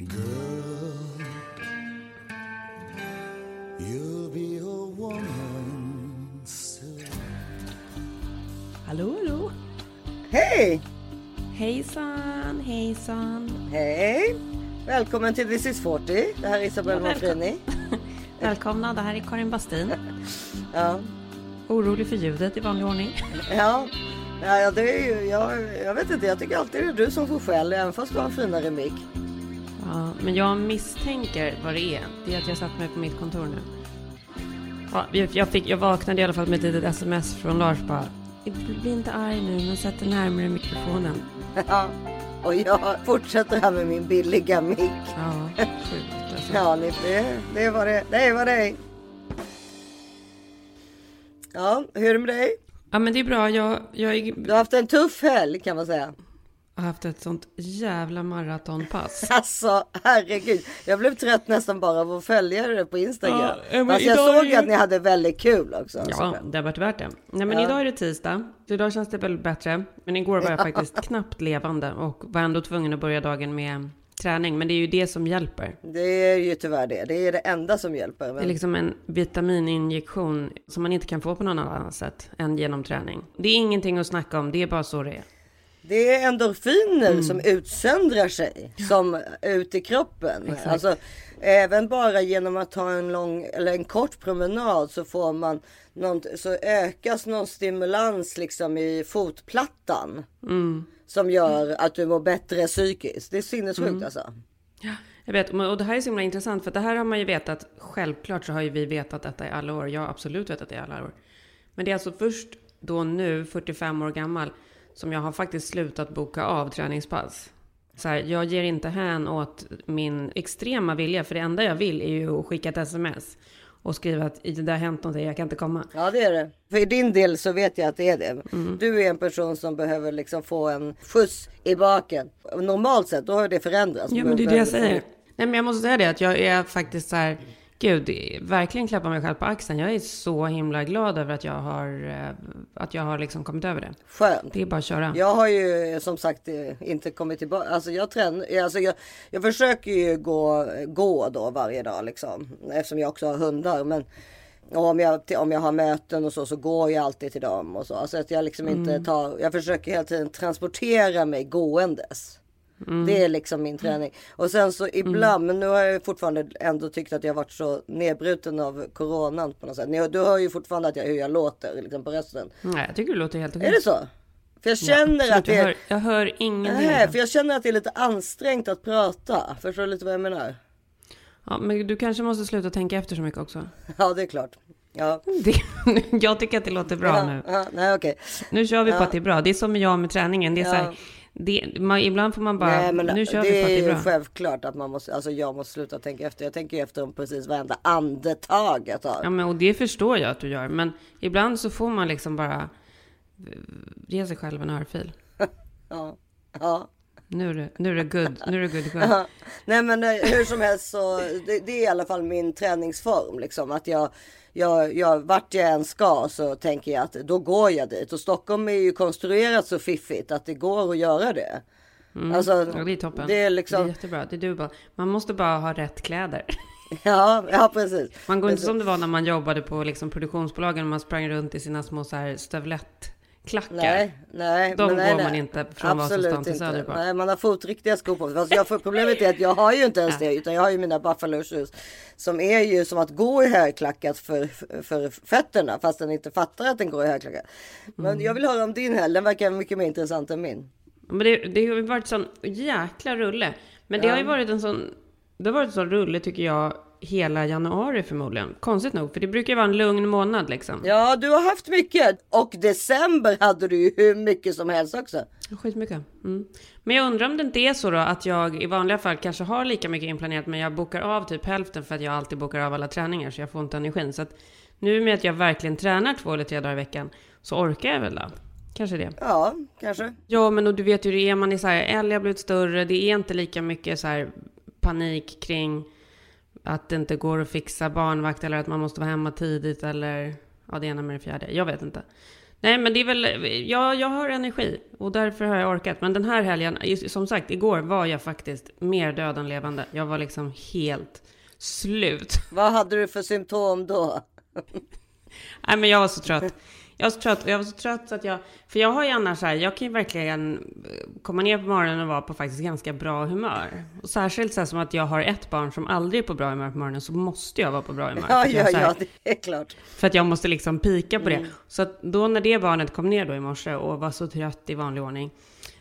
Girl, you'll be a woman soon. Hallå, hallå. Hej! Hejsan, hejsan. Hej! Välkommen till This is 40. Det här är Isabelle Ja, välkommen. Monfrini. Välkomna, det här är Karin Bastin. Ja, Orolig för ljudet i vanlig ordning. ja. ja det är ju, jag, jag vet inte, jag tycker alltid det är du som får skäll även fast du har en finare mick. Men jag misstänker vad det är. Det är att jag satt mig på mitt kontor nu. Ja, jag, fick, jag vaknade i alla fall med ett litet sms från Lars bara. Bli inte arg nu, men sätt dig närmare mikrofonen. Ja. Och jag fortsätter här med min billiga mick. Ja, sjukt alltså. Ja, det, det vad det det. Vad det. Ja, hur är det med dig? Ja, men det är bra. Jag, jag är- Du har haft en tuff helg kan man säga. Har haft ett sånt jävla maratonpass. Alltså herregud, jag blev trött nästan bara av att följa det på Instagram. Ja, men Fast jag såg ju- att ni hade väldigt kul också. Ja, det har varit värt det. Nej, men Ja. idag är det tisdag. Så idag känns det väl bättre. Men igår var jag faktiskt knappt levande och var ändå tvungen att börja dagen med träning. Men det är ju det som hjälper. Det är ju tyvärr det. Det är det enda som hjälper. Det är Men... liksom en vitamininjektion som man inte kan få på någon annan sätt än genom träning. Det är ingenting att snacka om, det är bara så det är. Det är endorfiner Mm. som utsöndrar sig som ut i kroppen. Alltså, även bara genom att ta en lång eller en kort promenad så får man någon, så ökas någon stimulans liksom i fotplattan. Mm. Som gör att du mår bättre psykiskt. Det är sinnessjukt Mm. alltså. Jag vet, och det här är så himla intressant för det här har man ju vetat. Självklart så har ju vi vetat detta i alla år. Jag har absolut vetat det i alla år. Men det är alltså först då nu, 45 år gammal, som jag har faktiskt slutat boka av träningspass. Så här, jag ger inte hän åt min extrema vilja, för det enda jag vill är ju att skicka ett sms och skriva att det har hänt någonting, jag kan inte komma. Ja det är det. För i din del så vet jag att det är det. Mm. Du är en person som behöver liksom få en skjuts i baken. Normalt sett då har det förändrats. Ja, men det är det jag säger. Nej, men jag måste säga det att jag är faktiskt så här, gud, verkligen klappa mig själv på axeln. Jag är så himla glad över att jag har, eh, att jag har liksom kommit över det. Skönt. Det är bara att köra. Jag har ju som sagt eh, inte kommit tillbaka. Alltså jag tränar, alltså jag, jag försöker ju gå, gå då varje dag liksom. Eftersom jag också har hundar. Men om jag, om jag har möten och så, så går jag alltid till dem och så. Alltså att jag liksom inte tar, jag försöker hela tiden transportera mig gåendes. Det är liksom min träning. Och sen så ibland, men nu har jag fortfarande ändå tyckt att jag varit så nedbruten av coronan på något sätt. Ni- Du hör ju fortfarande att jag, hur jag låter liksom på rösten. Nej, jag tycker det låter helt okej. Är det så? För jag känner Absolut, att det jag, är... hör, jag hör ingenting. Nej, för jag känner att det är lite ansträngt att prata. Förstår du lite vad jag menar? Ja, men du kanske måste sluta tänka efter så mycket också. Ja, det är klart. Ja. Det, jag tycker att det låter bra ja, nu. Ja, nej, okej. Nu kör vi på att det är bra. Det är som jag med träningen. Det är Ja. så här, det, man, ibland får man bara, Nej, men nu kör det vi på att det är bra. självklart att man måste, alltså jag måste sluta tänka efter. Jag tänker ju efter om precis varenda andetag jag tar. Ja, men, och det förstår jag att du gör. Men ibland så får man liksom bara eh, ge sig själv en örfil. Ja. ja. Nu är det, nu är det good. Nu är det good. Ja. Nej men eh, hur som helst så det, det är i alla fall min träningsform liksom att jag, jag, jag vart jag än ska så tänker jag att då går jag dit och Stockholm är ju konstruerat så fiffigt att det går att göra det. Alltså, Mm. Ja, det är toppen. Det är Det är liksom, jättebra. Det är du bara. Man måste bara ha rätt kläder. ja, ja precis. Man går inte som det var när man jobbade på liksom produktionsbolagen. Man sprang runt i sina små så här stövlettklackar. Nej, nej. De men nej, går nej. man inte från Vasastan till inte. Söderport. Nej, man har fotriktiga skor på sig. Fast jag, får- problemet är att jag har ju inte ens det, utan jag har ju mina Buffalo shoes. Som är ju som att gå i högklackat för, för fötterna, fast den inte fattar att den går i högklackat. Men Mm. jag vill höra om din helg, den verkar mycket mer intressant än min. Men det, det har ju varit sån jäkla rulle. Men det har ju varit en sån, det har varit en sån rulle tycker jag hela januari förmodligen. Konstigt nog, för det brukar ju vara en lugn månad liksom. Ja, du har haft mycket. Och december hade du ju hur mycket som helst också. Skitmycket. Mm. Men jag undrar om det inte är så då att jag i vanliga fall kanske har lika mycket inplanerat men jag bokar av typ hälften för att jag alltid bokar av alla träningar så jag får inte energin. Så att nu med att jag verkligen tränar två eller tre dagar i veckan så orkar jag väl då. Kanske det. Ja, kanske. Ja, men och du vet ju hur det är. Man är så här, Ellie har blivit större. Det är inte lika mycket så här panik kring att det inte går att fixa barnvakt eller att man måste vara hemma tidigt eller ja, det ena med det fjärde. Jag vet inte. Nej, men det är väl, ja, jag har energi och därför har jag orkat. Men den här helgen, som sagt, igår var jag faktiskt mer död än levande. Jag var liksom helt slut. Vad hade du för symptom då? Nej, men jag var så trött. Jag var så trött, jag var så trött så att jag, för jag har ju annars så här, jag kan ju verkligen komma ner på morgonen och vara på faktiskt ganska bra humör. Och särskilt så här, som att jag har ett barn som aldrig är på bra humör på morgonen så måste jag vara på bra humör. Ja, ja, här- ja, det är klart. För att jag måste liksom pika på Mm. det. Så att då när det barnet kom ner då i morse och var så trött i vanlig ordning.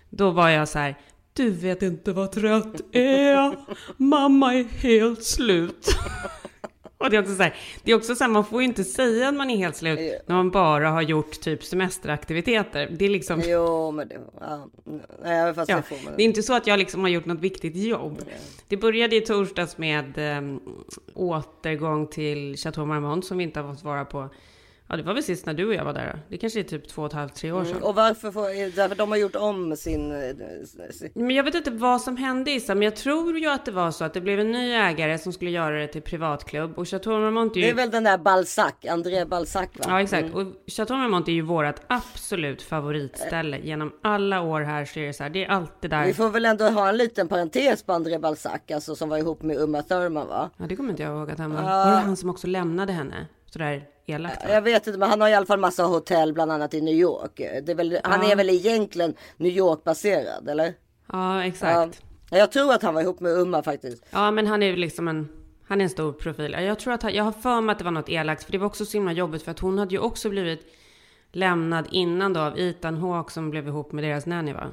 Då var jag så här. Du vet inte vad trött är. Mamma är helt slut. Och det är också så här, det är också så här, man får ju inte säga att man är helt slut när man bara har gjort typ semesteraktiviteter. Det är liksom, Jo, men det... Ja, nej, fast ja, det får man. det är inte så att jag liksom har gjort något viktigt jobb. Det började i torsdags med eh, återgång till Chateau Marmont som vi inte har fått vara på. Ja, det var väl sist när du och jag var där. Det kanske är typ två och ett halvt, tre år sedan. Och varför får... Därför de har gjort om sin... eh, sin Men jag vet inte vad som hände Issa, men jag tror ju att det var så att det blev en ny ägare som skulle göra det till privatklubb. Och Chateau Marmont är ju... det är väl den där Balzac, André Balzac va? Ja, exakt. Och Chateau Marmont är ju vårt absolut favoritställe. Genom alla år här så är det så här, det är alltid där. Vi får väl ändå ha en liten parentes på André Balzac, alltså som var ihop med Uma Thurman va? Ja, det kommer inte jag ihåg att han var. Var det han som också lämnade henne? Sådär elakt. va? Jag vet inte, men han har i alla fall massa hotell, bland annat i New York. Det är väl, Han Ja. är väl egentligen New York-baserad, eller? Ja, exakt. Ja. Jag tror att han var ihop med Umma faktiskt. Ja, men han är ju liksom en... Han är en stor profil. Jag tror att han, jag har för mig att det var något elakt, för det var också så himla jobbigt, för att hon hade ju också blivit lämnad innan då av Ethan Hawke som blev ihop med deras nanny va?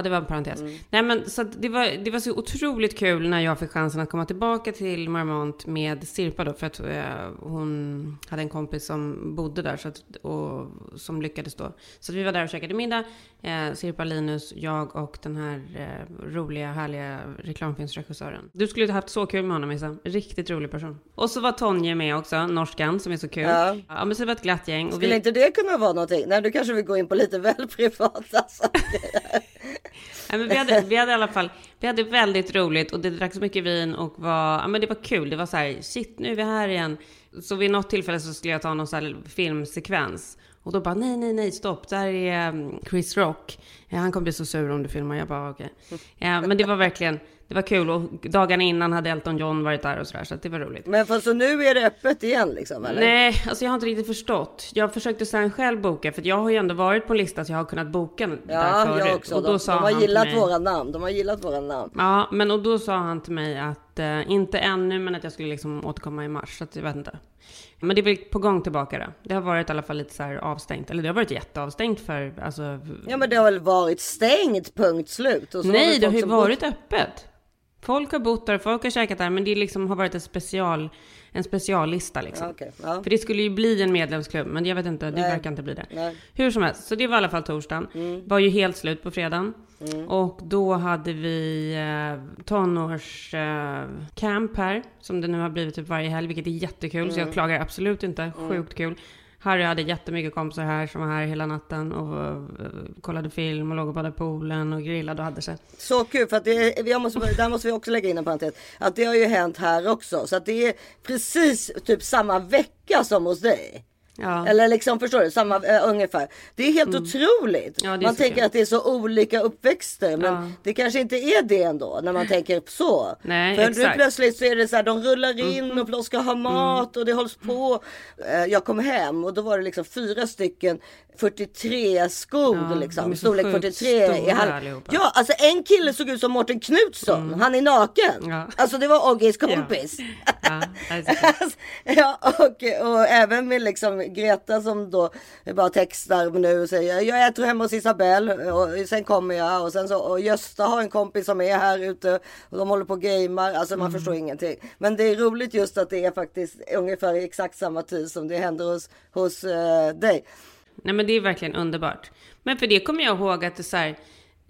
Ja, det var en parentes. Nej, men så det var, det var så otroligt kul när jag fick chansen att komma tillbaka till Marmont med Sirpa då, för att eh, hon hade en kompis som bodde där så att, och som lyckades då. Så vi var där och käkade middag. Eh, Sirpa, Linus, jag och den här eh, roliga, härliga reklamfilmsregissören. Du skulle ha haft så kul med honom, Issa. Riktigt rolig person. Och så var Tonje med också, norskan, som är så kul. Ja. Ja, men så det var ett glatt gäng. Skulle vi, inte det kunna vara någonting? Nej, du kanske vill gå in på lite väl privata saker. Nej, men vi, hade, vi hade i alla fall vi hade väldigt roligt och det drack så mycket vin och var, ja, men det var kul. Det var så här, shit nu är vi här igen. Så vid något tillfälle så skulle jag ta någon så här filmsekvens. Och då bara nej, nej, nej, stopp, där är mm, Chris Rock. Ja, han kommer bli så sur om du filmar. Jag bara okej. Ja, men det var verkligen, det var kul. Och dagarna innan hade Elton John varit där och sådär, så att det var roligt. Men för så nu är det öppet igen liksom, eller? Nej, alltså jag har inte riktigt förstått. Jag försökte sen själv boka, för jag har ju ändå varit på en lista så jag har kunnat boka där Ja, förut. jag också. Och då de, sa de har gillat mig- våra namn. De har gillat våra namn. Ja, men och då sa han till mig att eh, inte ännu, men att jag skulle liksom återkomma i mars. Så att jag vet inte. Men det är väl på gång tillbaka då. Det har varit i alla fall lite så här avstängt. Eller det har varit jätteavstängt för, alltså. Ja, men det har väl varit stängt, punkt slut. Och så nej, det har ju varit öppet. Folk har bott där, folk har käkat där, men det liksom har varit en special, en speciallista liksom. Ja, okej. Ja. För det skulle ju bli en medlemsklubb, men jag vet inte, det Nej. verkar inte bli det. Nej. Hur som helst, så det var i alla fall torsdagen. Var ju helt slut på fredagen. Och då hade vi eh, tonårscamp här, som det nu har blivit typ varje helg, vilket är jättekul. Så jag klagar absolut inte, sjukt kul. Harry hade jättemycket kompisar här som var här hela natten och eh, kollade film och låg och badade i poolen och grillade och hade sig. Så kul för att det, jag måste, där måste vi också lägga in en parentes. Att det har ju hänt här också. Så att det är precis typ samma vecka som hos dig. Ja. Eller liksom förstår du, samma eh, ungefär. Det är helt otroligt. Mm. Ja, det är man tänker kul. att det är så olika uppväxter. Men Ja. det kanske inte är det ändå när man tänker så. Nej, För nu exakt. Mm. plötsligt så är det så här, de rullar in och de ska ha mat och det hålls på. Eh, Jag kom hem och då var det liksom fyra stycken 43 skor Ja, liksom. Storlek sjukt 43 i halv... allihopa. Ja, alltså en kille såg ut som Mårten Knutsson. Han är naken. Mm. Ja. Alltså det var Oggis kompis. Ja, ja, och, och även med liksom Greta som då bara textar nu och säger jag äter hemma hos Isabelle och sen kommer jag och sen så och Gösta har en kompis som är här ute och de håller på och gamer. Alltså man förstår ingenting. Men det är roligt just att det är faktiskt ungefär i exakt samma tid som det händer hos, hos eh, dig. Nej men det är verkligen underbart. Men för det kommer jag ihåg att det så här,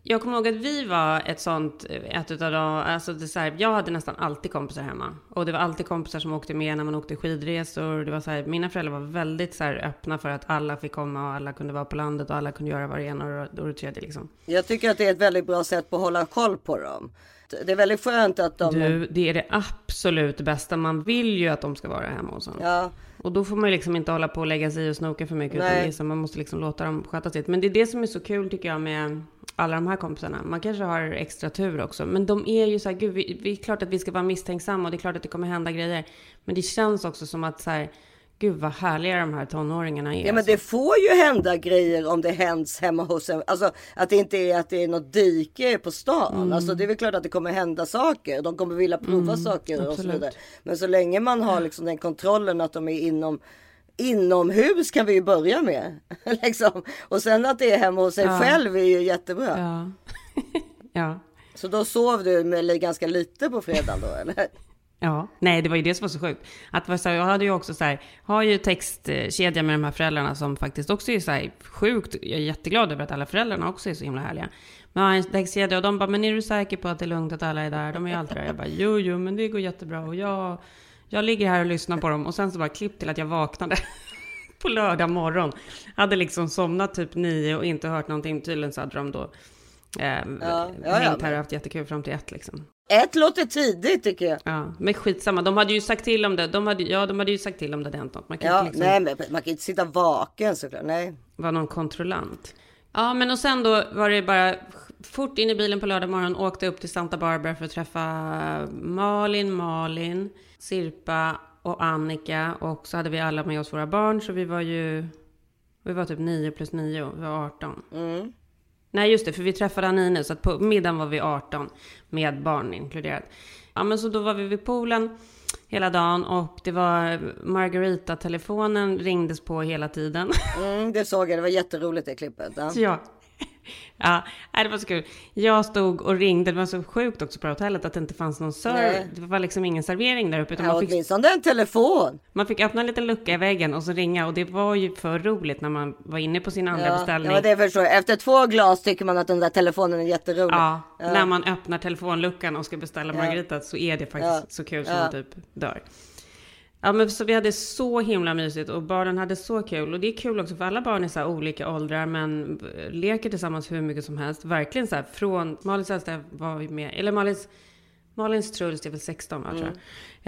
jag kommer ihåg att vi var ett sånt, ett utav de, alltså det så här, jag hade nästan alltid kompisar hemma. Och det var alltid kompisar som åkte med när man åkte skidresor. Det var så här, mina föräldrar var väldigt så här öppna för att alla fick komma och alla kunde vara på landet och alla kunde göra vad det ena och det- tredje liksom. Jag tycker att det är ett väldigt bra sätt på att hålla koll på dem. Det är väldigt skönt att de... Du, det är det absolut bästa. Man vill ju att de ska vara hemma hos en. Ja, Och då får man ju liksom inte hålla på och lägga sig i och snoka för mycket. Utan Nej. är så, man måste liksom låta dem sköta sitt. Men det är det som är så kul tycker jag med alla de här kompisarna. Man kanske har extra tur också. Men de är ju så här, gud, vi, vi är klart att vi ska vara misstänksamma och det är klart att det kommer hända grejer. Men det känns också som att så här, gud vad härliga de här tonåringarna är. ja men alltså. det får ju hända grejer om det händs hemma hos en. Alltså att det inte är att det är något dike på stan. Mm. Alltså det är väl klart att det kommer hända saker. De kommer vilja prova saker och så absolut. vidare. Men så länge man har liksom den kontrollen att de är inom Inomhus kan vi ju börja med. liksom. Och sen att det är hemma hos sig Ja. själv är ju jättebra. Ja. ja. Så då sov du med ganska lite på fredagen då eller? Ja, nej det var ju det som var så sjukt. Att var så här, jag hade ju också så här, har ju textkedja med de här föräldrarna som faktiskt också är så här sjukt, jag är jätteglad över att alla föräldrarna också är så himla härliga. Men jag har en textkedja och de bara, men är du säker på att det är lugnt att alla är där? De är ju alltid där. Jag bara, jo, jo, men det går jättebra och jag, jag ligger här och lyssnar på dem och sen så bara klipp till att jag vaknade. På lördag morgon. Hade liksom somnat typ nio och inte hört någonting. Tydligen så hade de då eh, ja, ja, hängt här och haft jättekul fram till ett liksom. Ett låter tidigt tycker jag. Ja, men skitsamma. De hade ju sagt till om det. De hade, ja, de hade ju sagt till om det hade hänt något. Man kan Ja, inte liksom nej men man kan inte sitta vaken såklart. Nej. vara någon kontrollant. Ja, men och sen då var det bara fort in i bilen på lördag morgon. Åkte upp till Santa Barbara för att träffa Malin, Malin, Sirpa och Annika. Och så hade vi alla med oss våra barn. Så vi var ju... Vi var typ 9 plus 9. Vi var 18. Mm. Nej, just det, för vi träffade Anine, så att på middagen var vi 18 med barn inkluderat. Ja, men så då var vi vid poolen hela dagen och det var Margarita-telefonen ringdes på hela tiden. Mm, det såg jag, det var jätteroligt det klippet. Ja. Jag, ja, det var så kul. Jag stod och ringde, det var så sjukt också på hotellet att det inte fanns någon server. Nej. Det var liksom ingen servering där uppe, utan Ja, man fick, åtminstone en telefon. man fick öppna en liten lucka i väggen och så ringa och det var ju för roligt när man var inne på sin andra Ja, beställning. ja, det förstår jag. Efter två glas tycker man att den där telefonen är jätterolig. Ja, när man öppnar telefonluckan och ska beställa Margarita så är det faktiskt Ja. så kul Ja. man typ dör. Ja men så vi hade så himla mysigt och barnen hade så kul. Och det är kul också för alla barn är så här olika åldrar men leker tillsammans hur mycket som helst. Verkligen så här från, Malins äldsta var vi med, eller Malins, Malins Truls är väl 16 va, tror jag.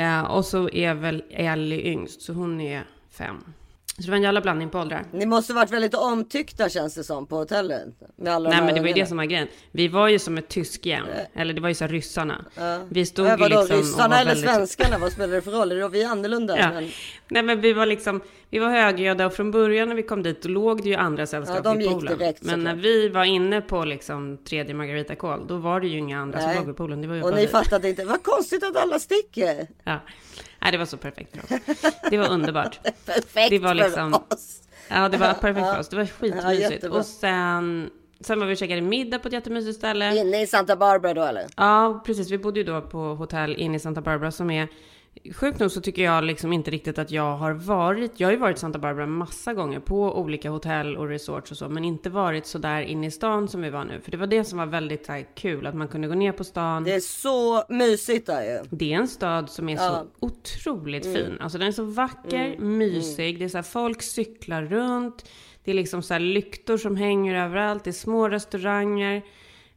Ja, och så är väl Ellie yngst, så hon är fem. Så det var en jävla blandning på åldrar. Ni måste varit väldigt omtyckta känns det som på hotellet. Med alla Nej men det var ju det som var grejen. Vi var ju som ett tyskgäng. Eller det var ju så här ryssarna. Vi stod Ja, ju vadå, liksom och ryssarna eller väldigt... svenskarna? Vad spelar det för roll? Är det vi annorlunda? Ja. Men, Nej men vi var liksom, vi var högljudda och från början när vi kom dit då låg det ju andra sällskap Ja, de gick poolen. direkt, men när vi var inne på liksom tredje Margarita Call, då var det ju inga andra Nej. som låg vid poolen. Det var ju och ni vi. fattade inte. Vad konstigt att alla sticker. Ja. Nej det var så perfekt för oss. Det var underbart. Perfekt Det var liksom- för oss. Ja det var perfekt för oss. Det var Ja, skitmysigt. jättebra. och sen, sen var vi och käkade middag på ett jättemysigt ställe. Inne i Santa Barbara då eller? Ja, precis. Vi bodde ju då på hotell inne i Santa Barbara som är Sjukt nog så tycker jag liksom inte riktigt att jag har varit, jag har ju varit i Santa Barbara massa gånger på olika hotell och resorts och så, men inte varit så där inne i stan som vi var nu. För det var det som var väldigt här, kul, att man kunde gå ner på stan. Det är så mysigt där ju. Det är en stad som är så otroligt fin. Alltså den är så vacker, mysig. Det är så här, folk cyklar runt. Det är liksom så här lyktor som hänger överallt. Det är små restauranger.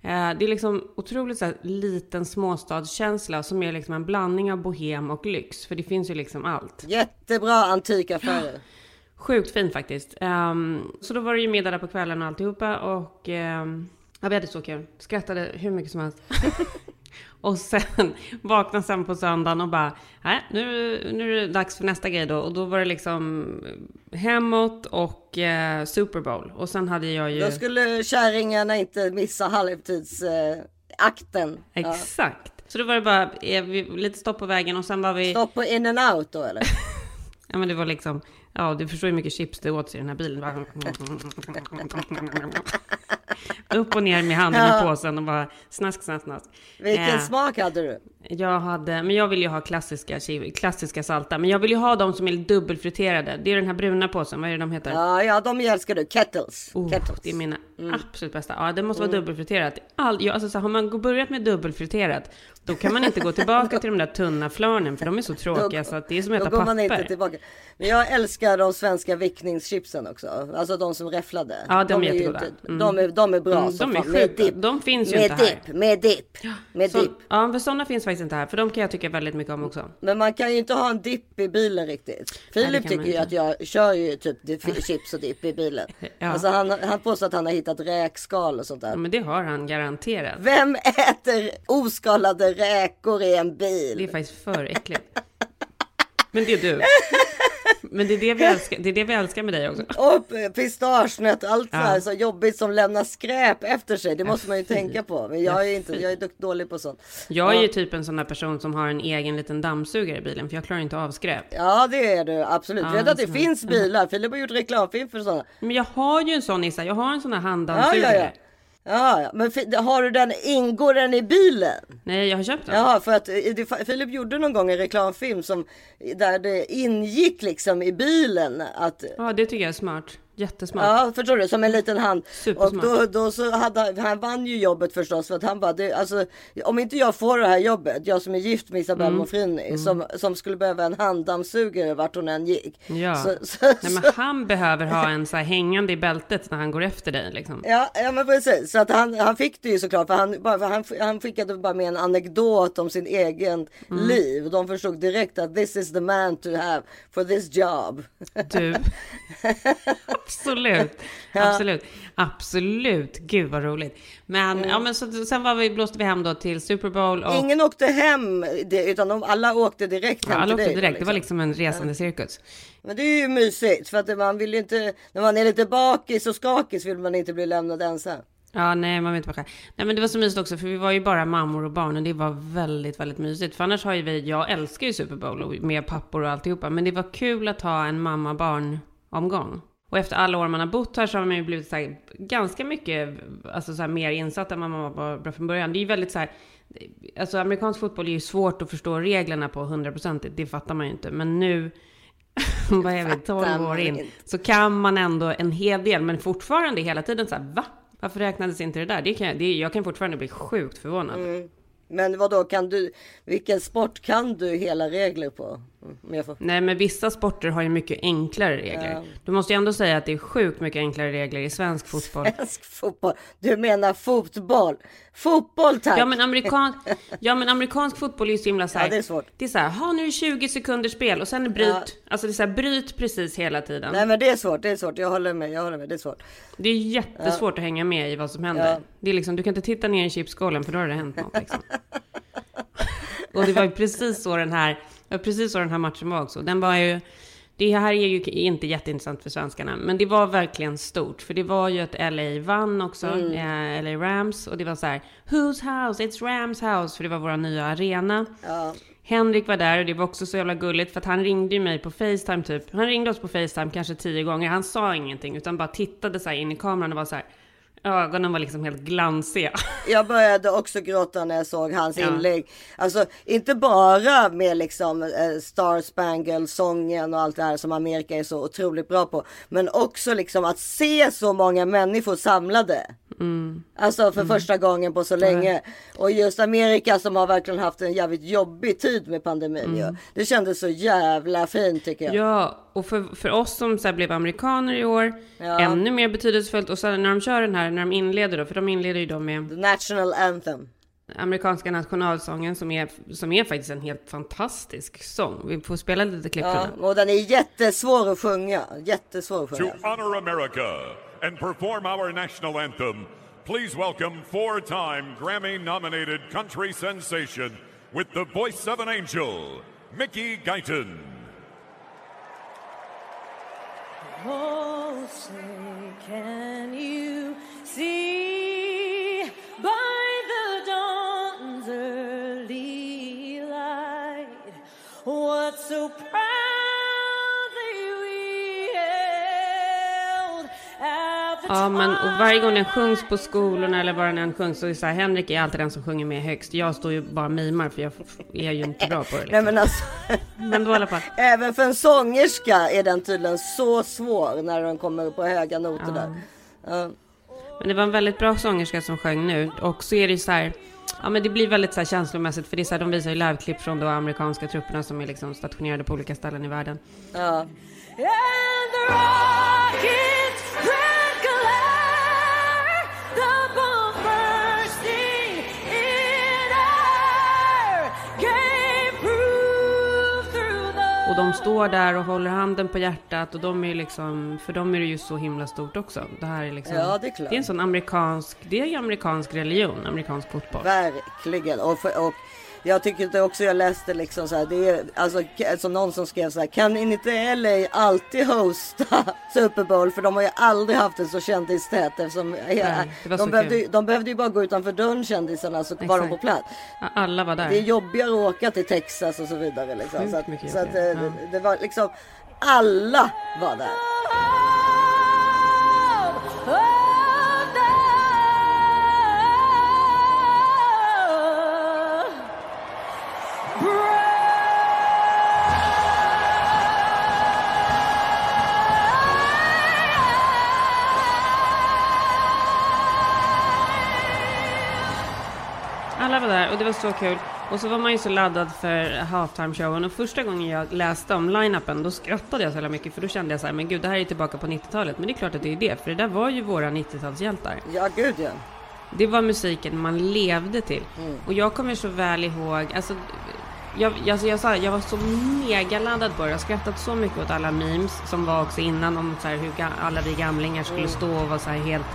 Eh, Det är liksom otroligt så här liten småstadskänsla som är liksom en blandning av bohem och lyx. För det finns ju liksom allt. Jättebra antikaffärer. Sjukt fint faktiskt. Ehm, så då var det ju middag där på kvällen och alltihopa och ehm, ja, vi hade så kul. Skrattade hur mycket som helst. och sen vaknade sen på söndagen och bara, nej, nu, nu är det dags för nästa grej då. Och då var det liksom hemåt och eh, Super Bowl. Och sen hade jag ju... Då skulle kärringarna inte missa halvtidsakten. Eh, akten. ja. Exakt. Så då var det bara eh, lite stopp på vägen och sen var vi... Stopp på in and out då eller? Ja men det var liksom, ja du förstår hur mycket chips det åts i den här bilen. Upp och ner med handen i påsen och bara snask, snask, snask. Vilken Eh, smak hade du? Jag hade, men jag vill ju ha klassiska, klassiska salta. Men jag vill ju ha de som är dubbelfriterade. Det är den här bruna påsen, vad är det de heter? Ja, ja, de älskar du. Kettles. Oh, Kettles. det är mina Mm. absolut bästa. Ja, det måste vara dubbelfriterat. All, ja, alltså, så har man börjat med dubbelfriterat, då kan man inte gå tillbaka till de där tunna flarnen, för de är så tråkiga så att det är som att Då äta går man inte papper. tillbaka. Men jag älskar de svenska vickningschipsen också. Alltså de som räfflade. Ja, de är ju jättegoda. inte- Mm. De, är, de är bra Mm, de är sjuka. De finns ju med inte här. dipp, Med dipp. Med dipp. ja, för sådana finns faktiskt inte här, för de kan jag tycka väldigt mycket om också. Men man kan ju inte ha en dipp i bilen riktigt. Filip tycker ju att jag kör ju typ chips och dipp i bilen. Ja. Alltså han, han påstår att han har hittat räkskal och sånt där. Ja, men det har han garanterat. Vem äter oskalade räkor i en bil? Det är faktiskt för äckligt. Men det är du. Men det är det vi älskar, det är det vi älskar med dig också. Och pistagenöt, allt så här Ja. så jobbigt som lämnar skräp efter sig. Det måste man ju tänka på. Men jag är inte, jag är dålig på sånt. Jag är ju typ en sån där person som har en egen liten dammsugare i bilen, för jag klarar inte av skräp. Ja det är du absolut. Ja, Vet att det finns bilar. Filip har gjort reklamfilm för sådana. Men jag har ju en sån Issa, jag har en sån här Ja, handdammsugare. ja, ja. Ja, ja. Men har du den, ingår den i bilen? Nej, jag har köpt den. Ja, för att eh, det- Filip gjorde någon gång en reklamfilm som där det ingick liksom i bilen att Ja, det tycker jag är smart. Jättesmart. Ja, förstår du? Som en liten hand. Och Supersmart. då, då så hade han vann ju jobbet förstås för att han bara, det, alltså, om inte jag får det här jobbet, jag som är gift med Isabelle Mm. Mofrini, som, som skulle behöva en handdammsugare vart hon än gick. Ja. Så, så, Nej, men han behöver ha en så här hängande i bältet när han går efter dig liksom. ja, ja, men precis. Så att han, han fick det ju såklart, för han, bara, för han, han skickade bara med en anekdot om sin egen Mm. liv. De förstod direkt att this is the man to have for this job. Du. Absolut. Absolut. Absolut. Gud vad roligt. Men, Mm. ja, men så, sen var vi, blåste vi hem då till Super Bowl och Ingen åkte hem, utan de, alla åkte direkt hem alla till åkte dig. då, direkt. Det var liksom. liksom en resande cirkus. Men det är ju mysigt för att man vill ju inte, när man är lite bakis och skakis vill man inte bli lämnad ensam. Ja, nej, man vet inte vad själv. Nej, men det var så mysigt också, för vi var ju bara mammor och barn och det var väldigt, väldigt mysigt. För annars har ju vi, jag älskar ju Super Bowl och med pappor och alltihopa, men det var kul att ha en mamma-barn-omgång. Och efter alla år man har bott här så har man ju blivit så här, ganska mycket, alltså så här, mer insatt än vad man var bra från början. Det är ju väldigt så här, alltså amerikansk fotboll är ju svårt att förstå reglerna på 100%, det fattar man ju inte. Men nu, vad är vi, 12 Fattar år in, så kan man ändå en hel del, men fortfarande hela tiden så här, va? Varför räknades inte det där? Det kan, det, jag kan fortfarande bli sjukt förvånad. Men vad då kan du, vilken sport kan du hela regler på? Mm, får- Nej, men vissa sporter har ju mycket enklare regler. Ja. Du måste ju ändå säga att det är sjukt mycket enklare regler i svensk fotboll. Svensk fotboll. Du menar fotboll? Fotboll tack! Ja men, amerikan... ja, men amerikansk fotboll är ju så himla så här, Ja, det är svårt. Det är så här, ha nu är det 20 sekunder spel och sen bryt. Ja. Alltså det är så här, bryt precis hela tiden. Nej men det är svårt, det är svårt. Jag håller med, jag håller med. Det är svårt. Det är jättesvårt att hänga med i vad som händer. Ja. Det är liksom, du kan inte titta ner i chipsskålen för då har det hänt något. Liksom. och det var ju precis så den här, var precis så den här matchen var också. Den var ju, det här är ju inte jätteintressant för svenskarna, men det var verkligen stort. För det var ju att LA vann också, eh, LA Rams. Och det var så här, whose house? It's Rams house. För det var vår nya arena. Ja. Henrik var där och det var också så jävla gulligt för att han ringde ju mig på Facetime typ. Han ringde oss på Facetime kanske tio gånger. Han sa ingenting utan bara tittade så här in i kameran och var så här. Ögonen var liksom helt glansiga. Jag började också gråta när jag såg hans Ja. inlägg. Alltså inte bara med liksom eh, Star Spangle sången och allt det här som Amerika är så otroligt bra på. Men också liksom att se så många människor samlade. Mm. Alltså för första gången på så länge. Och just Amerika som har verkligen haft en jävligt jobbig tid med pandemin. ju. Det kändes så jävla fint tycker jag. Mm. Ja, och för, för oss som så här blev amerikaner i år, Ja. ännu mer betydelsefullt. Och sen när de kör den här, när de inleder då, för de inleder ju då med The National Anthem. amerikanska nationalsången som är, som är faktiskt en helt fantastisk sång. Vi får spela lite klipp från Ja, den. och den är jättesvår att sjunga. Jättesvår att To sjunga. honor America and perform our national anthem, please welcome four time Grammy nominated country sensation with the voice of an angel, Mickey Guyton. Oh, say, can you see Ja, men och varje gång den sjungs på skolorna eller när den sjungs så är det så här, Henrik är alltid den som sjunger med högst. Jag står ju bara och mimar för jag är ju inte bra på det. Nej Liksom. men alltså. Men då i alla fall. Även för en sångerska är den tydligen så svår när den kommer på höga noter där. Ja. Men det var en väldigt bra sångerska som sjöng nu. Och så är det ju så här, ja men det blir väldigt så här känslomässigt för det är så här, de visar ju liveklipp från de amerikanska trupperna som är liksom stationerade på olika ställen i världen. Ja. Och de står där och håller handen på hjärtat och de är liksom, för dem är det ju så himla stort också. Det här är liksom, Ja, det är klart. det är en sån amerikansk, det är ju amerikansk religion, amerikansk fotboll. Verkligen. Och, för, och jag tycker det också jag läste liksom så här. Det är alltså, alltså någon som skrev så här. Kan inte LA alltid hosta Super Bowl? För de har ju aldrig haft en så kändistät. Eftersom var de, så behövde, ju- de behövde ju bara gå utanför dörren kändisarna så var de Exakt. på plats. Alla var där. Det är jobbigare att åka till Texas och så vidare. Liksom. Så, att, så att, eh, ja. det, det var liksom alla var där. Alla var där och det var så kul. Och så var man ju så laddad för halftime-showen. Och första gången jag läste om line-upen, då skrattade jag så jävla mycket. För då kände jag så här, men gud, det här är tillbaka på 90-talet. Men det är klart att det är det, för det där var ju våra 90-talshjältar. Ja gud ja. Det var musiken man levde till. Och jag kommer så väl ihåg, alltså, jag, alltså jag, sa, jag var så megaladdad på det. Jag skrattat så mycket åt alla memes som var också innan om så här, hur alla vi gamlingar skulle stå och vara så här helt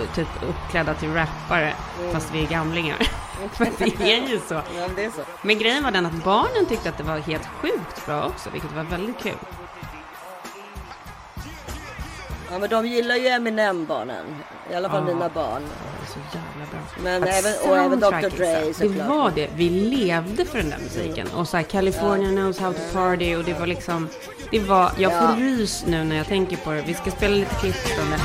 eh, typ uppklädda till rappare fast vi är gamlingar. För det är ju så. ja men det är så. Men grejen var den att barnen tyckte att det var helt sjukt bra också, vilket var väldigt kul. Ja men de gillar ju Eminem barnen. I alla fall Ja. mina barn. Är så jävla bra. Men Att även- och även Dr. Dre, så här, Det såklart. var det. Vi levde för den där musiken. Och så här, California knows how to party och det var liksom... Det var... Jag får Ja. rys nu när jag tänker på det. Vi ska spela lite klipp från det.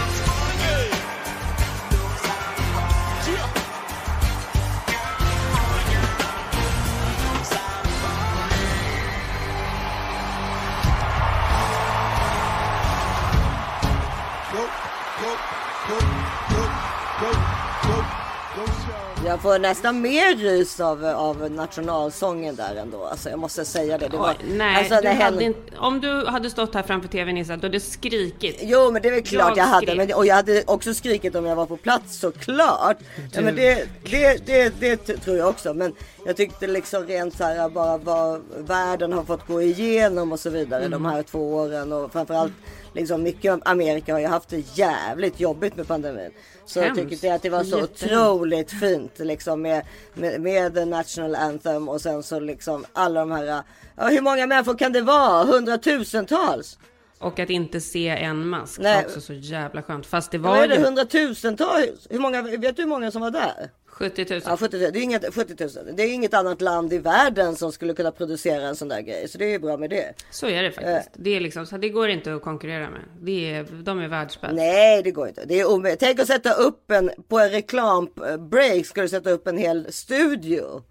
Får nästan mer rys av, av nationalsången där ändå. Alltså jag måste säga det. det var, Oj, nej, alltså, du hade inte, om du hade stått här framför tvn Nissa, du hade skrikit. Jo men det är väl klart jag, Jag hade. Men, och jag hade också skrikit om jag var på plats såklart. Ja, men det, det, det, det t- tror jag också. Men jag tyckte liksom rent så här bara vad världen har fått gå igenom och så vidare de Mm. här två åren. Och framförallt liksom mycket av Amerika har ju haft det jävligt jobbigt med pandemin. Så jag Hemskt. tycker det att det var så Jättehemskt. otroligt fint liksom med, med, med national anthem och sen så liksom alla de här. Ja, hur många människor kan det vara? Hundratusentals? Och att inte se en mask Nej. var också så jävla skönt. Fast det var det? ju Hundratusentals? Hur många, vet du hur många som var där? 70 000. Ja, 70 000. Det är, inget, 70 000. det är inget annat land i världen som skulle kunna producera en sån där grej. Så det är ju bra med det. Så är det faktiskt. Det, är liksom, så det går inte att konkurrera med. Det är, de är världsbäst. Nej, det går inte. Det är omöjligt. Tänk att sätta upp en, på en reklambreak ska du sätta upp en hel studio.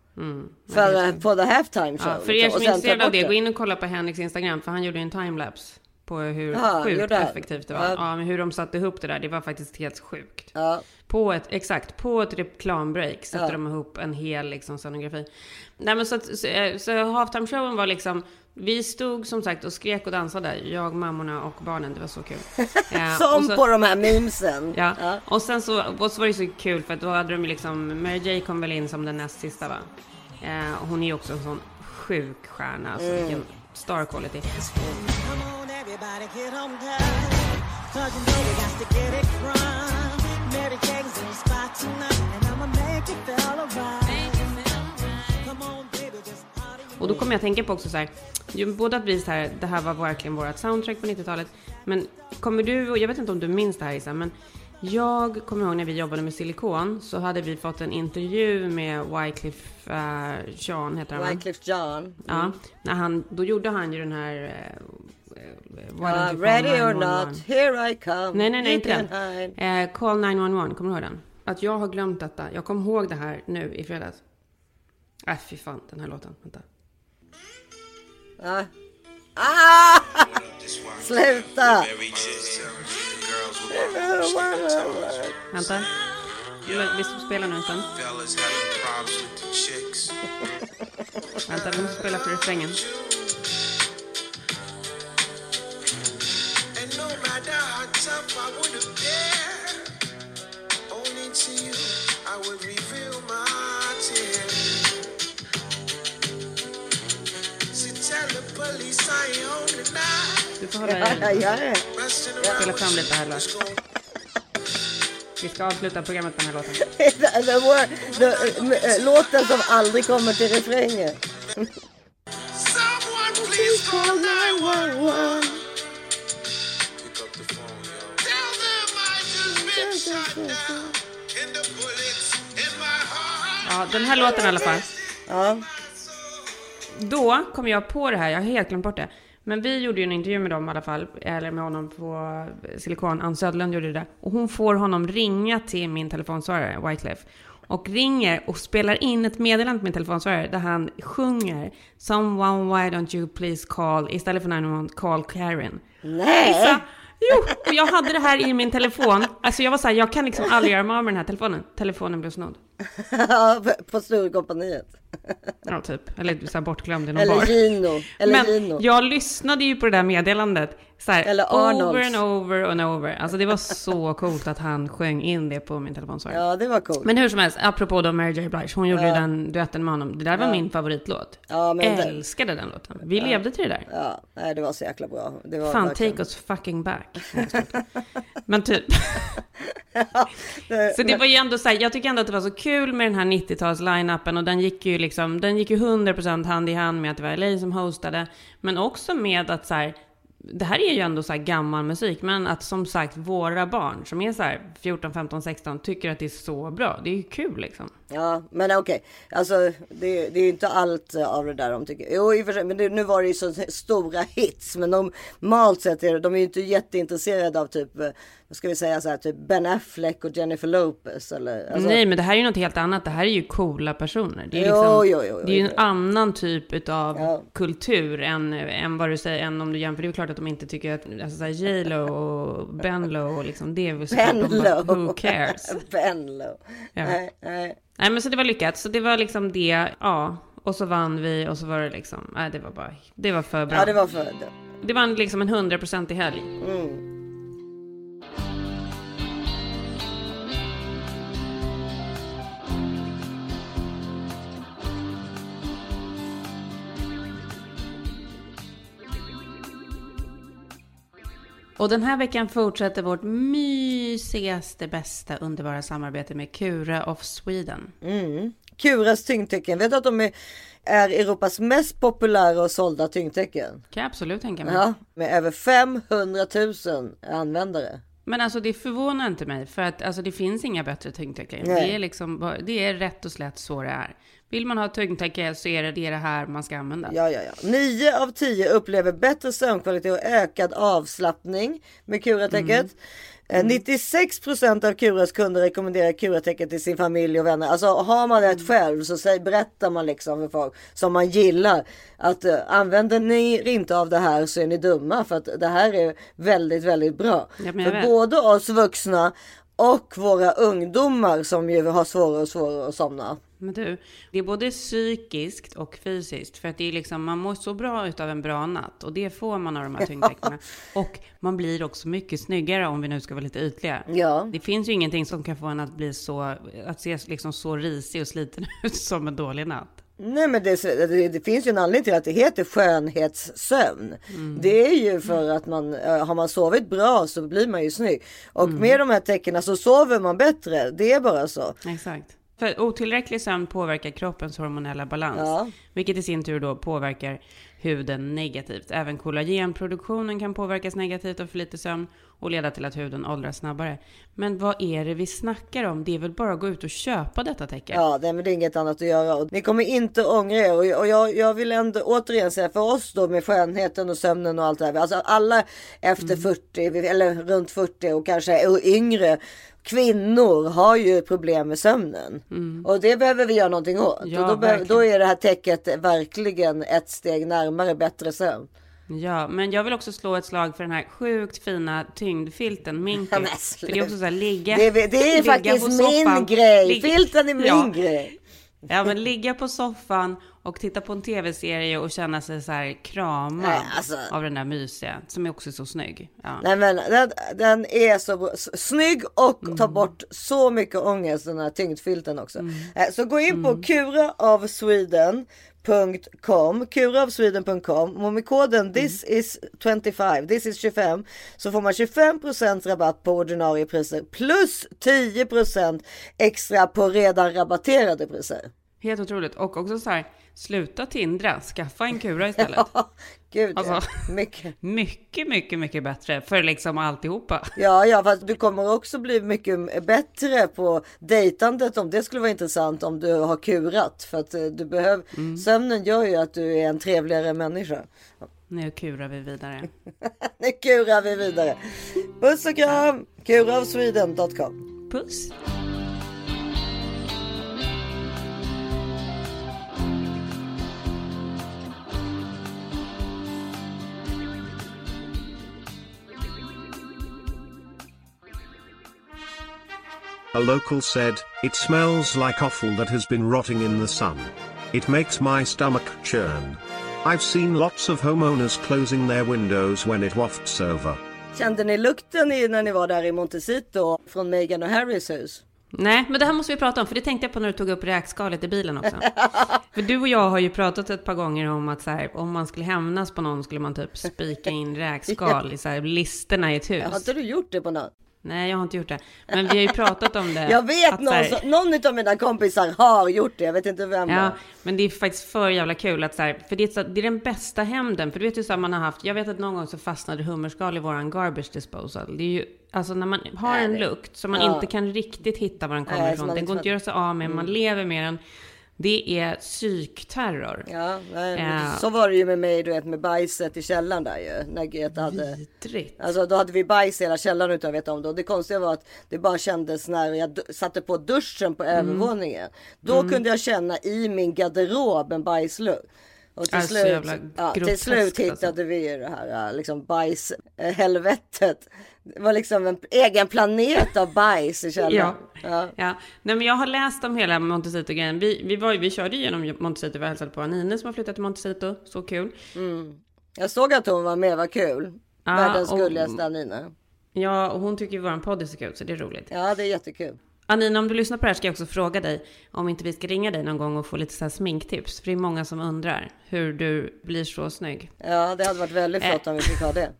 för, eh, för the halftime show. Mm. Ja, för liksom. er som Och är intresserade av det, gå in och kolla på Henriks Instagram. För han gjorde ju en timelapse på hur Ja, sjukt effektivt det var. Ja. Ja. men hur de satte ihop det där, det var faktiskt helt sjukt. Ja. På ett, exakt, på ett reklambreak sätter Ja. de ihop en hel liksom, scenografi. Nej men så, att, så, eh, så halftime showen var liksom, vi stod som sagt och skrek och dansade, jag, mammorna och barnen, det var så kul. Eh, Som så- på de här memesen. Ja. Ja. och sen så, och så var det så kul för att då hade de liksom, Mary J kom väl in som den näst sista va? Eh, hon är ju också en sån sjuk stjärna, alltså Mm. vilken star quality. Everybody, get on down. Cause you know we got to get it from. Mary Jane's in the spot tonight, and I'ma make you feel alright. Come on, baby, just party. Och då kommer jag tänka på också så här, ju, både att vi så här, det här var verkligen vårt soundtrack på 90-talet, men kommer du, och jag vet inte om du minns det här Isa, men jag kommer ihåg när vi jobbade med silikon så hade vi fått en intervju med Wycliffe uh, Jean, heter han? Wycliffe John. Ja, när han, då gjorde han ju den här eh, don't Uh, you call ready or 911? not, here I come. Nej, nej, nej, inte den. Eh, call 911, kommer du ihåg den? Att jag har glömt detta. Jag kom ihåg det här nu i fredags. Äh, fy fan, den här låten. Vänta. Ah. Ah! Sluta! Vänta. Vi spelar nu en stund. Vänta, vi måste spela för refrängen. Matter how tough I would appear, only to you I would reveal my tears. So tell the police I ain't home tonight. Du får hålla Ja, i. ja, ja. Resting Spela around fram lite här, Lars. Vi ska avsluta programmet med den här låten. The- the word- the- eh, Låten som aldrig kommer till refrängen. Someone please call 911. Ja, den här låten i alla fall. Ja. Då kom jag på det här, jag har helt glömt bort det. Men vi gjorde ju en intervju med dem i alla fall, eller med honom på Silikon. Ann Södlund gjorde det. Och hon får honom ringa till min telefonsvarare, Wyclef. Och ringer och spelar in ett meddelande på min telefonsvarare där han sjunger Someone why don't you please call, istället för 911, call Karen. Nej! Vissa, jo, och jag hade det här i min telefon. Alltså jag var så här, jag kan liksom aldrig göra mig av med den här telefonen. Telefonen blev snodd. på Sturecompagniet. Ja, typ. Eller så här bortglömd i någon Eller bar. Gino. Eller Men Gino. jag lyssnade ju på det där meddelandet så här, Eller over and over and over. Alltså det var så coolt att han sjöng in det på min telefonsvarare. Ja, det var coolt. Men hur som helst, apropå då Mary J. Blige, hon gjorde ju den duetten med honom. Det där var min favoritlåt. Ja, men Älskade den låten. Vi levde till det där. Ja, nej, det var så jäkla bra. Det var Fan, verkligen- take us fucking back. Men typ. så det var ju ändå så här, jag tycker ändå att det var så kul med den här 90-tals-line-upen och den gick ju liksom, den gick ju 100% hand i hand med att det var LA som hostade, men också med att så här, det här är ju ändå så här gammal musik, men att som sagt våra barn som är så här 14, 15, 16 tycker att det är så bra. Det är ju kul liksom. Ja, men okej. Alltså, det, det är ju inte allt av det där de tycker. Jo, i och för sig, men det, nu var det ju så stora hits. Men normalt sett är det, de är ju inte jätteintresserade av typ, eh, vad ska vi säga så här, typ Ben Affleck och Jennifer Lopez eller. Alltså, Nej, men det här är ju något helt annat. Det här är ju coola personer. Det är, Jo, liksom, jo, jo, det är ju en annan typ av Ja. kultur än, än vad du säger, än om du jämför. Det är klart att de inte tycker att, alltså så här, J.Lo och Ben Lo och liksom, det är väl Ben de bara, Lo. who cares? ben Lo. Ja. Nej, nej. Nej, men så det var lyckat. Så det var liksom det, ja. Och så vann vi och så var det liksom, nej det var bara, det var för bra. Ja, det var för... Det var en, liksom en hundraprocentig helg. Mm. Och den här veckan fortsätter vårt mysigaste, bästa, underbara samarbete med Kura of Sweden. Kuras tyngdtecken. Vet du att de är, är Europas mest populära och sålda tyngdtecken? Kan jag absolut tänka mig. Ja, med över 500 000 användare. Men alltså det förvånar inte mig, för att alltså, det finns inga bättre tyngdtäcken. Det är, liksom, det är rätt och slätt så det är. Vill man ha tyngdtäcke så är det det, är det här man ska använda. Ja, ja, ja. 9 av 10 upplever bättre sömnkvalitet och ökad avslappning med Kuratäcket. Eh, 96 procent av Kuras kunder rekommenderar Kuratäcket till sin familj och vänner. Alltså har man ett själv så säg, berättar man liksom för folk som man gillar att eh, använder ni inte av det här så är ni dumma för att det här är väldigt, väldigt bra. Ja, för både oss vuxna och våra ungdomar som ju har svårare och svårare att somna. Men du, det är både psykiskt och fysiskt. För att det är liksom, man mår så bra utav en bra natt. Och det får man av de här tyngdtäckena. Och man blir också mycket snyggare om vi nu ska vara lite ytliga. Ja. Det finns ju ingenting som kan få en att bli så, att se liksom så risig och sliten ut som en dålig natt. Nej men det, det, det finns ju en anledning till att det heter skönhetssömn. Det är ju för att man eh, har man sovit bra så blir man ju snygg. Och med de här tecknen så sover man bättre. Det är bara så. Exakt. För otillräcklig sömn påverkar kroppens hormonella balans. Ja. Vilket i sin tur då påverkar huden negativt. Även kollagenproduktionen kan påverkas negativt av för lite sömn och leda till att huden åldras snabbare. Men vad är det vi snackar om? Det är väl bara att gå ut och köpa detta täcke? Ja, det, är inget annat att göra. Och ni kommer inte ångra er. Och, jag, jag vill ändå återigen säga för oss då med skönheten och sömnen och allt det här. Alltså alla efter 40 eller runt 40 och kanske och yngre kvinnor har ju problem med sömnen. Och det behöver vi göra någonting åt. Ja, och då, då är det här täcket verkligen ett steg närmare bättre sömn. Ja, men jag vill också slå ett slag för den här sjukt fina tyngdfilten Minky. Ja, för det är också så här ligga... Det, det är ligga faktiskt på min soffan, grej. ligga- Filten är min Ja. grej. Ja, men ligga på soffan och titta på en tv-serie och känna sig så här kramad Nej, alltså. av den där mysiga, som är också så snygg. Ja. Nej men den, den är så snygg och Mm. tar bort så mycket ångest den här tyngdfilten också. Mm. Eh, Så gå in på kuraavsweden.com kuraavsweden.com och med koden Mm. this is 25 this is 25 så får man 25% rabatt på ordinarie priser plus 10% extra på redan rabatterade priser. Helt otroligt. Och också så här, sluta tindra, skaffa en kura istället. Gud ja. Alltså. Mycket. Mycket, mycket, mycket bättre för liksom alltihopa. Ja, ja, fast du kommer också bli mycket bättre på dejtandet om det skulle vara intressant om du har kurat. För att eh, du behöver, Mm. sömnen gör ju att du är en trevligare människa. Nu kurar vi vidare. Nu kurar vi vidare. Puss och kram! Kuraofsweden.com Puss! A local said, It smells like offal that has been rotting in the sun. It makes my stomach churn. I've seen lots of homeowners closing their windows when it wafts over. Kände ni lukten i, när ni var där i Montecito från Meghan och Harrys hus? Nej, men det här måste vi prata om, för det tänkte jag på när du tog upp räkskalet i bilen också. för du och jag har ju pratat ett par gånger om att så här, om man skulle hämnas på någon skulle man typ spika in räkskal i så här, listerna i ett hus. Har inte du gjort det på något? Nej, jag har inte gjort det. Men vi har ju pratat om det. Jag vet att någon, här- någon av mina kompisar har gjort det. Jag vet inte vem. Ja, men det är faktiskt för jävla kul att så här, för det är, så, det är den bästa hämnden. För du vet ju så man har haft, jag vet att någon gång så fastnade hummerskal i våran garbage disposal. Det är ju, alltså när man har en lukt som man Ja. inte kan riktigt hitta var den kommer Nej, ifrån. Den går inte att göra sig av med, man lever med den. Det är psykterror. Ja, nej, Ja. så var det ju med mig du vet med bajset i källaren där ju. När Greta hade. Vidrigt. Alltså då hade vi bajs i hela källaren utan att veta om det. Och det konstiga var att det bara kändes när jag satte på duschen på Mm. övervåningen. Då kunde jag känna i min garderob en bajslukt. Och till, Alltså, slut, ja, till slut hittade alltså. vi ju det här liksom bajshelvetet. Det var liksom en egen planet av bajs i källaren. Ja. Ja. Ja. Nej, men jag har läst om hela Montecito-grejen. Vi, vi, var, vi körde ju genom Montecito, vi hälsade på Anine som har flyttat till Montecito. Så kul. Jag såg att hon var med, vad kul. Ja, Världens och- gulligaste Anina. Ja, och hon tycker ju våran podd är så kul, så det är roligt. Ja, det är jättekul. Anina, om du lyssnar på det här ska jag också fråga dig om inte vi ska ringa dig någon gång och få lite så här sminktips. För det är många som undrar hur du blir så snygg. Ja, det hade varit väldigt flott om vi fick ha det.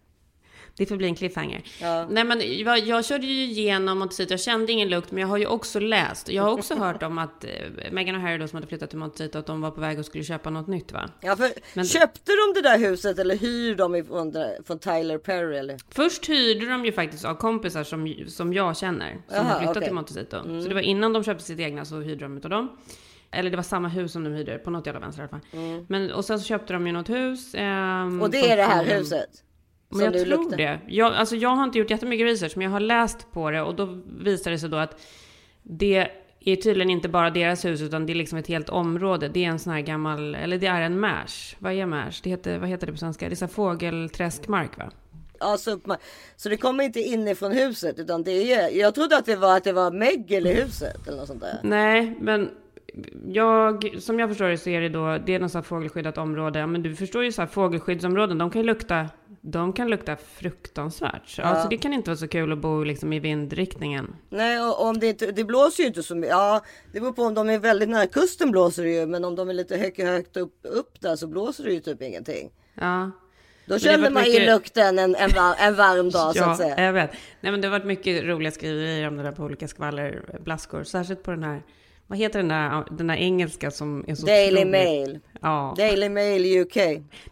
Det får bli en cliffhanger. Ja. Nej, men jag, jag körde ju igenom Montecito. Jag kände ingen lukt, men jag har ju också läst. Jag har också hört om att eh, Meghan och Harry då, som hade flyttat till Montecito, att de var på väg och skulle köpa något nytt, va? Ja, för Men- köpte de det där huset eller hyr de ifrån, från Tyler Perry eller? Först hyrde de ju faktiskt av kompisar som, som jag känner, som Jaha, har flyttat okej. till Montecito. Så det var innan de köpte sitt egna så hyrde de utav dem. Eller det var samma hus som de hyrde, på något jävla vänster i alla fall. Men, och sen så köpte de ju något hus. ehm, Och det är det här huset? Men jag tror luktar? det. Jag, alltså jag har inte gjort jättemycket research, men jag har läst på det och då visar det sig då att det är tydligen inte bara deras hus, utan det är liksom ett helt område. Det är en sån här gammal, eller det är en märs. Vad är märs? Det heter, vad heter det på svenska? Det är så fågelträskmark va? Ja, så, upp- så det kommer inte inifrån huset utan det är, jag trodde att det var att det var mögel i huset eller något sånt där. Nej, men jag, som jag förstår det så är det då, det är något sånt fågelskyddat område. Men du förstår ju så här fågelskyddsområden, de kan ju lukta, de kan lukta fruktansvärt. Så, Alltså det kan inte vara så kul att bo liksom i vindriktningen. Nej, och om det inte, det blåser ju inte så mycket. Ja, det beror på om de är väldigt nära kusten blåser det ju, men om de är lite högt, högt upp, upp där så blåser det ju typ ingenting. Ja. Då känner man mycket- in lukten en, en, var, en varm dag så att Ja, säga. jag vet. Nej, men det har varit mycket roliga skriverier om det där på olika skvallerblaskor. Särskilt på den här vad heter den där, den där engelska som är så Daily otroligt- Mail. Ja, Daily Mail UK.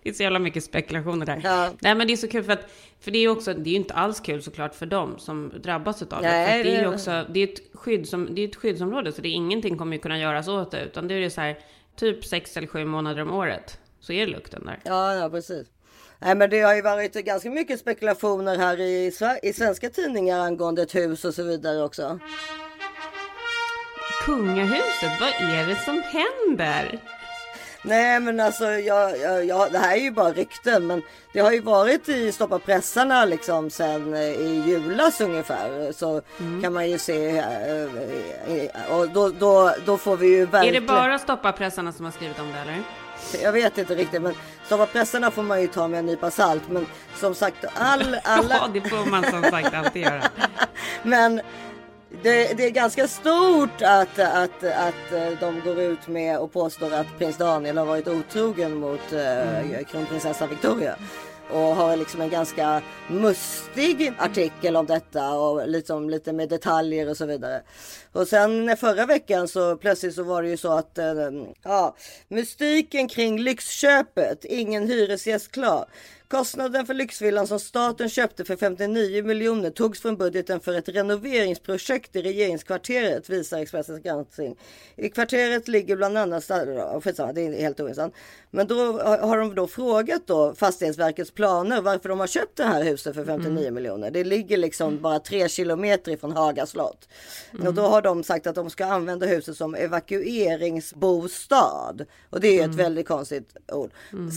det är så jävla mycket spekulationer där. Ja. Nej men det är så kul för att, för det är också, det är ju inte alls kul såklart för dem som drabbas utav det. Nej, det är ju också, det är ett, skydd som, det är ett skyddsområde så det är ingenting kommer ju kunna göras åt det. Utan det är ju så här, typ sex eller sju månader om året. Så är lukten där. Ja, ja precis. Nej, men det har ju varit ganska mycket spekulationer här i, i svenska tidningar angående ett hus och så vidare också. Kungahuset, vad är det som händer? Nej, men alltså jag, jag, jag, det här är ju bara rykten, men det har ju varit i Stoppa pressarna liksom sen eh, i julas ungefär. Så Mm. kan man ju se eh, eh, och då, då, då får vi ju Är verkligen. det bara stoppa pressarna som har skrivit om det eller? Jag vet inte riktigt, men Stoppa pressarna får man ju ta med en nypa salt. Men som sagt, all, alla. Ja, det får man som sagt alltid göra. Men det, det är ganska stort att, att, att eh, de går ut med och påstår att prins Daniel har varit otrogen mot eh, kronprinsessa Victoria. Och har liksom en ganska mustig artikel om detta och liksom lite med detaljer och så vidare. Och sen förra veckan så plötsligt så var det ju så att eh, ja, mystiken kring lyxköpet, ingen hyresgäst klar. Kostnaden för lyxvillan som staten köpte för 59 miljoner togs från budgeten för ett renoveringsprojekt i regeringskvarteret visar Expressens granskning. I kvarteret ligger bland annat, skitsamma, det är helt ointressant. Men då har de då frågat då Fastighetsverkets planer varför de har köpt det här huset för 59 miljoner. Det ligger liksom bara tre kilometer ifrån Haga slott. Och då har de sagt att de ska använda huset som evakueringsbostad. Och det är ju ett väldigt konstigt ord.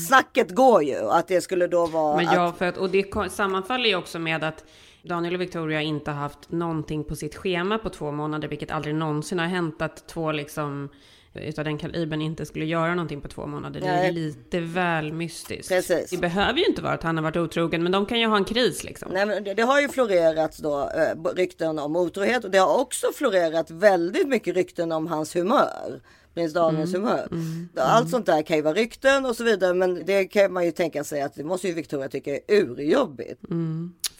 Snacket går ju att det skulle då vara Men att ja, för att, och det sammanfaller ju också med att Daniel och Victoria inte haft någonting på sitt schema på två månader, vilket aldrig någonsin har hänt att två liksom utav den kalibern inte skulle göra någonting på två månader. Det är lite väl mystiskt. Precis. Det behöver ju inte vara att han har varit otrogen, men de kan ju ha en kris liksom. Nej, men det, det har ju florerat då eh, rykten om otrohet och det har också florerat väldigt mycket rykten om hans humör. Prins Daniels Mm, humör. Allt sånt där kan ju vara rykten och så vidare men det kan man ju tänka sig att det måste ju Victoria tycka är urjobbigt.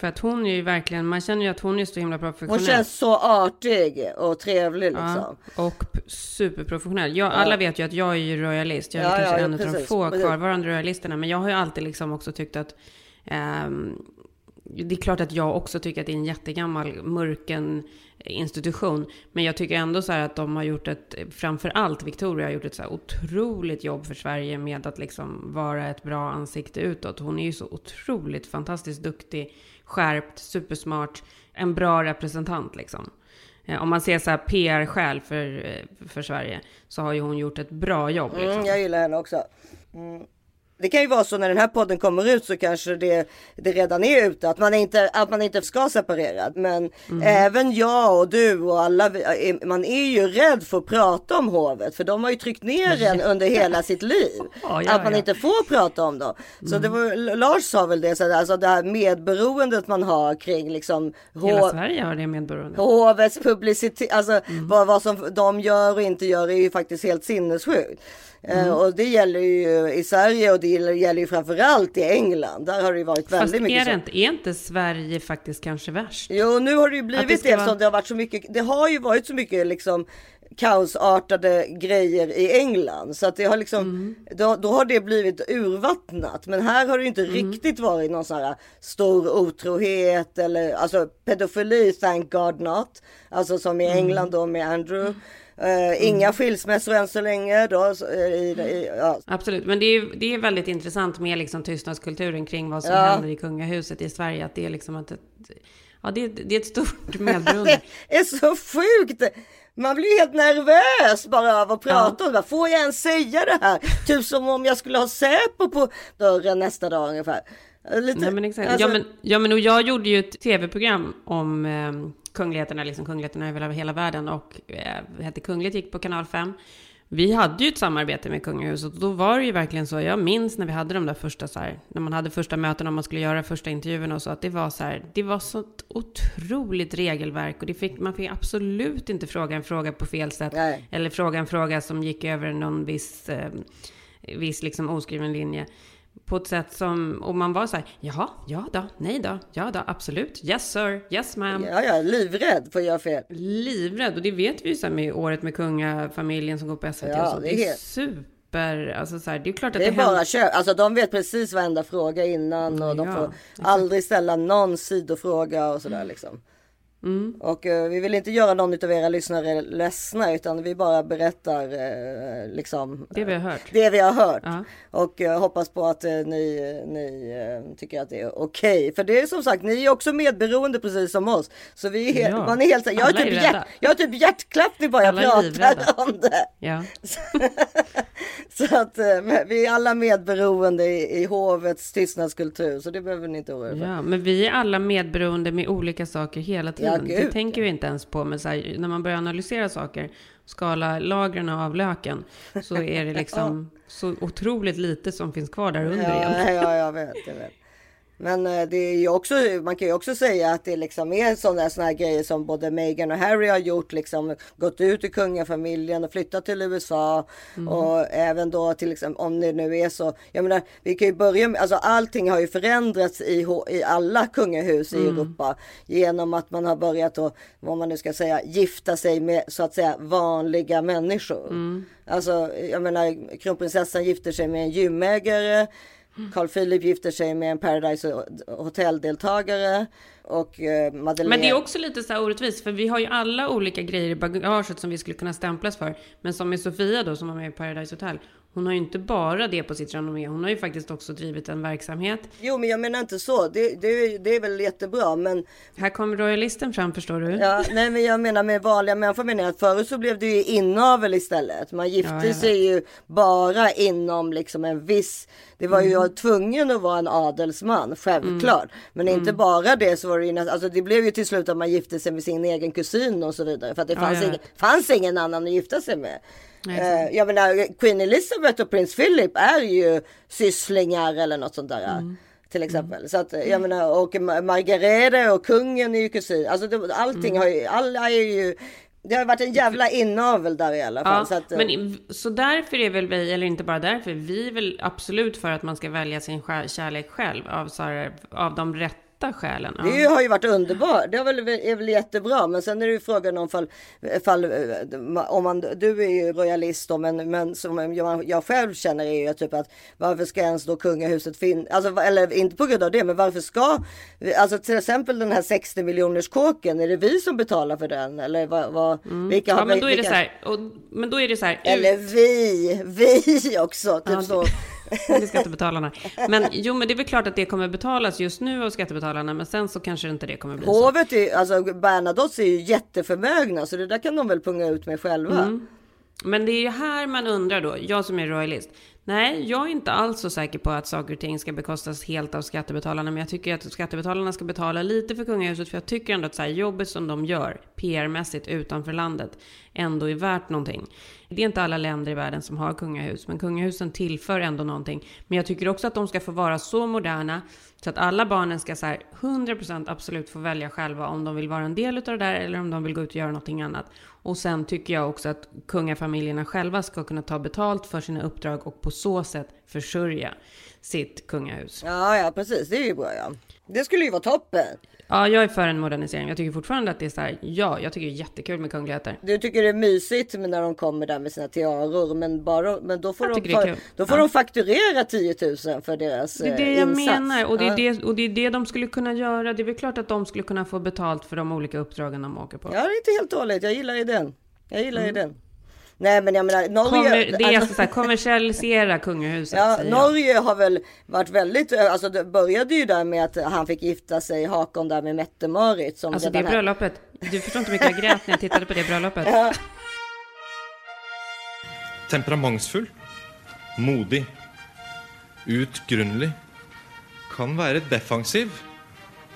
För att hon är ju verkligen, man känner ju att hon är så himla Hon professionell. känns så artig och trevlig liksom. Ja, och superprofessionell. Jag, Alla vet ju att jag är ju royalist. Jag är Ja, kanske ja, en av de få kvarvarande royalisterna. Men jag har ju alltid liksom också tyckt att... ehm, det är klart att jag också tycker att det är en jättegammal mörken institution. Men jag tycker ändå så här att de har gjort ett, framför allt Victoria har gjort ett så här otroligt jobb för Sverige med att liksom vara ett bra ansikte utåt. Hon är ju så otroligt fantastiskt duktig, skärpt, supersmart, en bra representant liksom. Eh, Om man ser så här PR-skäl för, eh, för Sverige så har ju hon gjort ett bra jobb. Liksom. Mm, jag gillar henne också. Mm. Det kan ju vara så när den här podden kommer ut så kanske det, det redan är ute att man inte, att man inte ska separera. Men Mm. även jag och du och alla, man är ju rädd för att prata om hovet. För de har ju tryckt ner en under hela sitt liv. Ja, ja, att man ja. inte får prata om dem. Så det var, Lars sa väl det, så att, alltså det här medberoendet man har kring liksom Hela Sverige har det medberoende. Hovets publicitet, alltså Mm. vad, vad som de gör och inte gör är ju faktiskt helt sinnessjukt. Mm. Eh, och det gäller ju i Sverige och det gäller, ju framförallt i England. Där har det ju varit Fast väldigt är, mycket det så. inte, är inte Sverige faktiskt kanske värst? Jo, nu har det ju blivit det det, eftersom vara- det har varit så mycket. Det har ju varit så mycket liksom kaosartade grejer i England så att det har liksom Mm. då, då har det blivit urvattnat. Men här har det inte Mm. riktigt varit någon sån här stor otrohet eller alltså pedofili, thank God not. Alltså som i Mm. England då med Andrew. Eh, inga skilsmässor än så länge då. Eh, i, i, ja. Absolut, men det är, det är väldigt intressant med liksom tystnadskulturen kring vad som Ja. händer i kungahuset i Sverige. Att det är liksom att ett, ja, det, är- det är ett stort medberoende. Det är så sjukt! Man blir helt nervös bara av att prata om det. Får jag ens säga det här? Typ som om jag skulle ha Säpo på dörren nästa dag ungefär. Lite, Nej, men exakt. alltså- ja, men, ja, men och jag gjorde ju ett tv-program om eh, kungligheterna, liksom kungligheterna över hela världen och eh, hette Kungligt, gick på kanal 5. Vi hade ju ett samarbete med kungahuset och då var det ju verkligen så, jag minns när vi hade de där första så här, när man hade första möten och man skulle göra första intervjuerna och så, att det var så här, det var så otroligt regelverk och det fick, man fick absolut inte fråga en fråga på fel sätt. Nej. Eller fråga en fråga som gick över någon viss, eh, viss liksom oskriven linje. På ett sätt som, och man var så här, jaha, ja då, nej då, ja då, absolut, yes sir, yes ma'am. Ja, jag är livrädd för att göra fel. Livrädd, och det vet vi ju så här med året med kungafamiljen som går på SVT Ja, och så. det Det är helt- super, alltså så här, det är klart att Det är händer- bara kör. Alltså de vet precis varenda fråga innan och de Ja, får exakt. aldrig ställa någon sidofråga och sådär liksom. Mm. Och eh, vi vill inte göra någon av era lyssnare ledsna utan vi bara berättar eh, liksom Det vi har hört. det vi har hört. Ja. Och eh, hoppas på att eh, ni, ni eh, tycker att det är okej. För det är som sagt, ni är också medberoende precis som oss. Så vi är Ja. man är helt, jag, är typ rädda. hjärt, jag har typ hjärtklappning bara jag Alla är pratar livrädda. om det. Ja. Så att eh, vi är alla medberoende i, i hovets tystnadskultur. Så det behöver ni inte oroa er för. Ja, men vi är alla medberoende med olika saker hela tiden. Ja, det gud, tänker vi inte ens på. Men så här, när man börjar analysera saker, skala lagren av löken, så är det liksom så otroligt lite som finns kvar där under Ja, igen. ja, jag vet, jag vet. Men eh, det är ju också, man kan ju också säga att det liksom är sådana såna här grejer som både Meghan och Harry har gjort, liksom gått ut ur kungafamiljen och flyttat till USA. Och även då till exempel om det nu är så, jag menar, vi kan ju börja med, alltså allting har ju förändrats i, i alla kungahus i Europa. Genom att man har börjat att, vad man nu ska säga, gifta sig med så att säga vanliga människor. Alltså, jag menar, kronprinsessan gifter sig med en gymägare. Carl Philip gifter sig med en Paradise Hotel-deltagare. Och eh, Madeleine... Men det är också lite så här orättvist, för vi har ju alla olika grejer i bagaget som vi skulle kunna stämplas för. Men som med Sofia då, som var med i Paradise Hotel, hon har ju inte bara det på sitt renommé, hon har ju faktiskt också drivit en verksamhet. Jo, men jag menar inte så. Det, det, det är väl jättebra, men Här kommer royalisten fram, förstår du? Ja, nej men jag menar med vanliga människor menar jag att förut så blev det ju inavel istället. Man gifte Ja, sig ju bara inom liksom en viss, det var ju Mm. tvungen att vara en adelsman, självklart. Men Mm. inte bara det så var det ju, alltså det blev ju till slut att man gifte sig med sin egen kusin och så vidare. För att det fanns, ja. Ingen, fanns ingen annan att gifta sig med. Nej, Eh, jag menar Queen Elizabeth och prins Philip är ju sysslingar eller något sånt där. Mm. Till exempel. Så att jag menar och Ma- Margareta och kungen är ju kusin. Alltså det, allting Mm. har ju, alla är ju. Det har varit en jävla inavel där i alla fall. Ja, så, att, eh, men i- så därför är väl vi, eller inte bara därför, vi är väl absolut för att man ska välja sin kärlek själv av, så här, av de rätta skälen. Ja. Det har ju varit underbart. Det är väl, är väl jättebra. Men sen är det ju frågan om fall, fall om man, du är ju royalist då, men, men som jag, jag själv känner är ju typ att varför ska ens då kungahuset finnas? Alltså, eller inte på grund av det, men varför ska, alltså till exempel den här 60 miljoners kåken, är det vi som betalar för den? Eller vad, vad vilka Ja, har men då är det vilka- så här, och, men då är det så här, Eller vi, vi också. Typ Ja, så. det är skattebetalarna. Men jo, men det är väl klart att det kommer betalas just nu av skattebetalarna, men sen så kanske inte det kommer bli så. Hovet är, alltså Bernadottes är ju jätteförmögna så det där kan de väl punga ut med själva. Mm. Men det är ju här man undrar då, jag som är royalist. Nej, jag är inte alls så säker på att saker och ting ska bekostas helt av skattebetalarna. Men jag tycker att skattebetalarna ska betala lite för kungahuset. För jag tycker ändå att så här, jobbet som de gör, PR-mässigt utanför landet, ändå är värt någonting. Det är inte alla länder i världen som har kungahus, men kungahusen tillför ändå någonting. Men jag tycker också att de ska få vara så moderna så att alla barnen ska så här 100% absolut få välja själva om de vill vara en del av det där eller om de vill gå ut och göra någonting annat. Och sen tycker jag också att kungafamiljerna själva ska kunna ta betalt för sina uppdrag och på så sätt försörja sitt kungahus. Ja, ja, precis. Det är ju bra. Ja. Det skulle ju vara toppen. Ja, jag är för en modernisering. Jag tycker fortfarande att det är så här, ja, jag tycker det är jättekul med kungligheter. Du tycker det är mysigt när de kommer där med sina tiaror, men, bara, men då får, Jag de, fa- då får Ja. de fakturera 10 000 för deras Det är det eh, jag insats. menar och det, är ja. det, och det är det de skulle kunna göra. Det är väl klart att de skulle kunna få betalt för de olika uppdragen de åker på. ja, det är inte helt dåligt. Jag gillar den. Jag gillar ju den. Nej, men jag menar Norge. Kommer, det är alltså- alltså så här, kommersialisera kungahuset. Ja. Norge har väl varit väldigt, alltså det började ju där med att han fick gifta sig, Hakon där med Mette-Marit. Som Alltså det här- bröllopet. Du förstår inte hur mycket jag grät när jag tittade på det bröllopet. Temperamentsfull, modig, utgrunnelig, kan være defensiv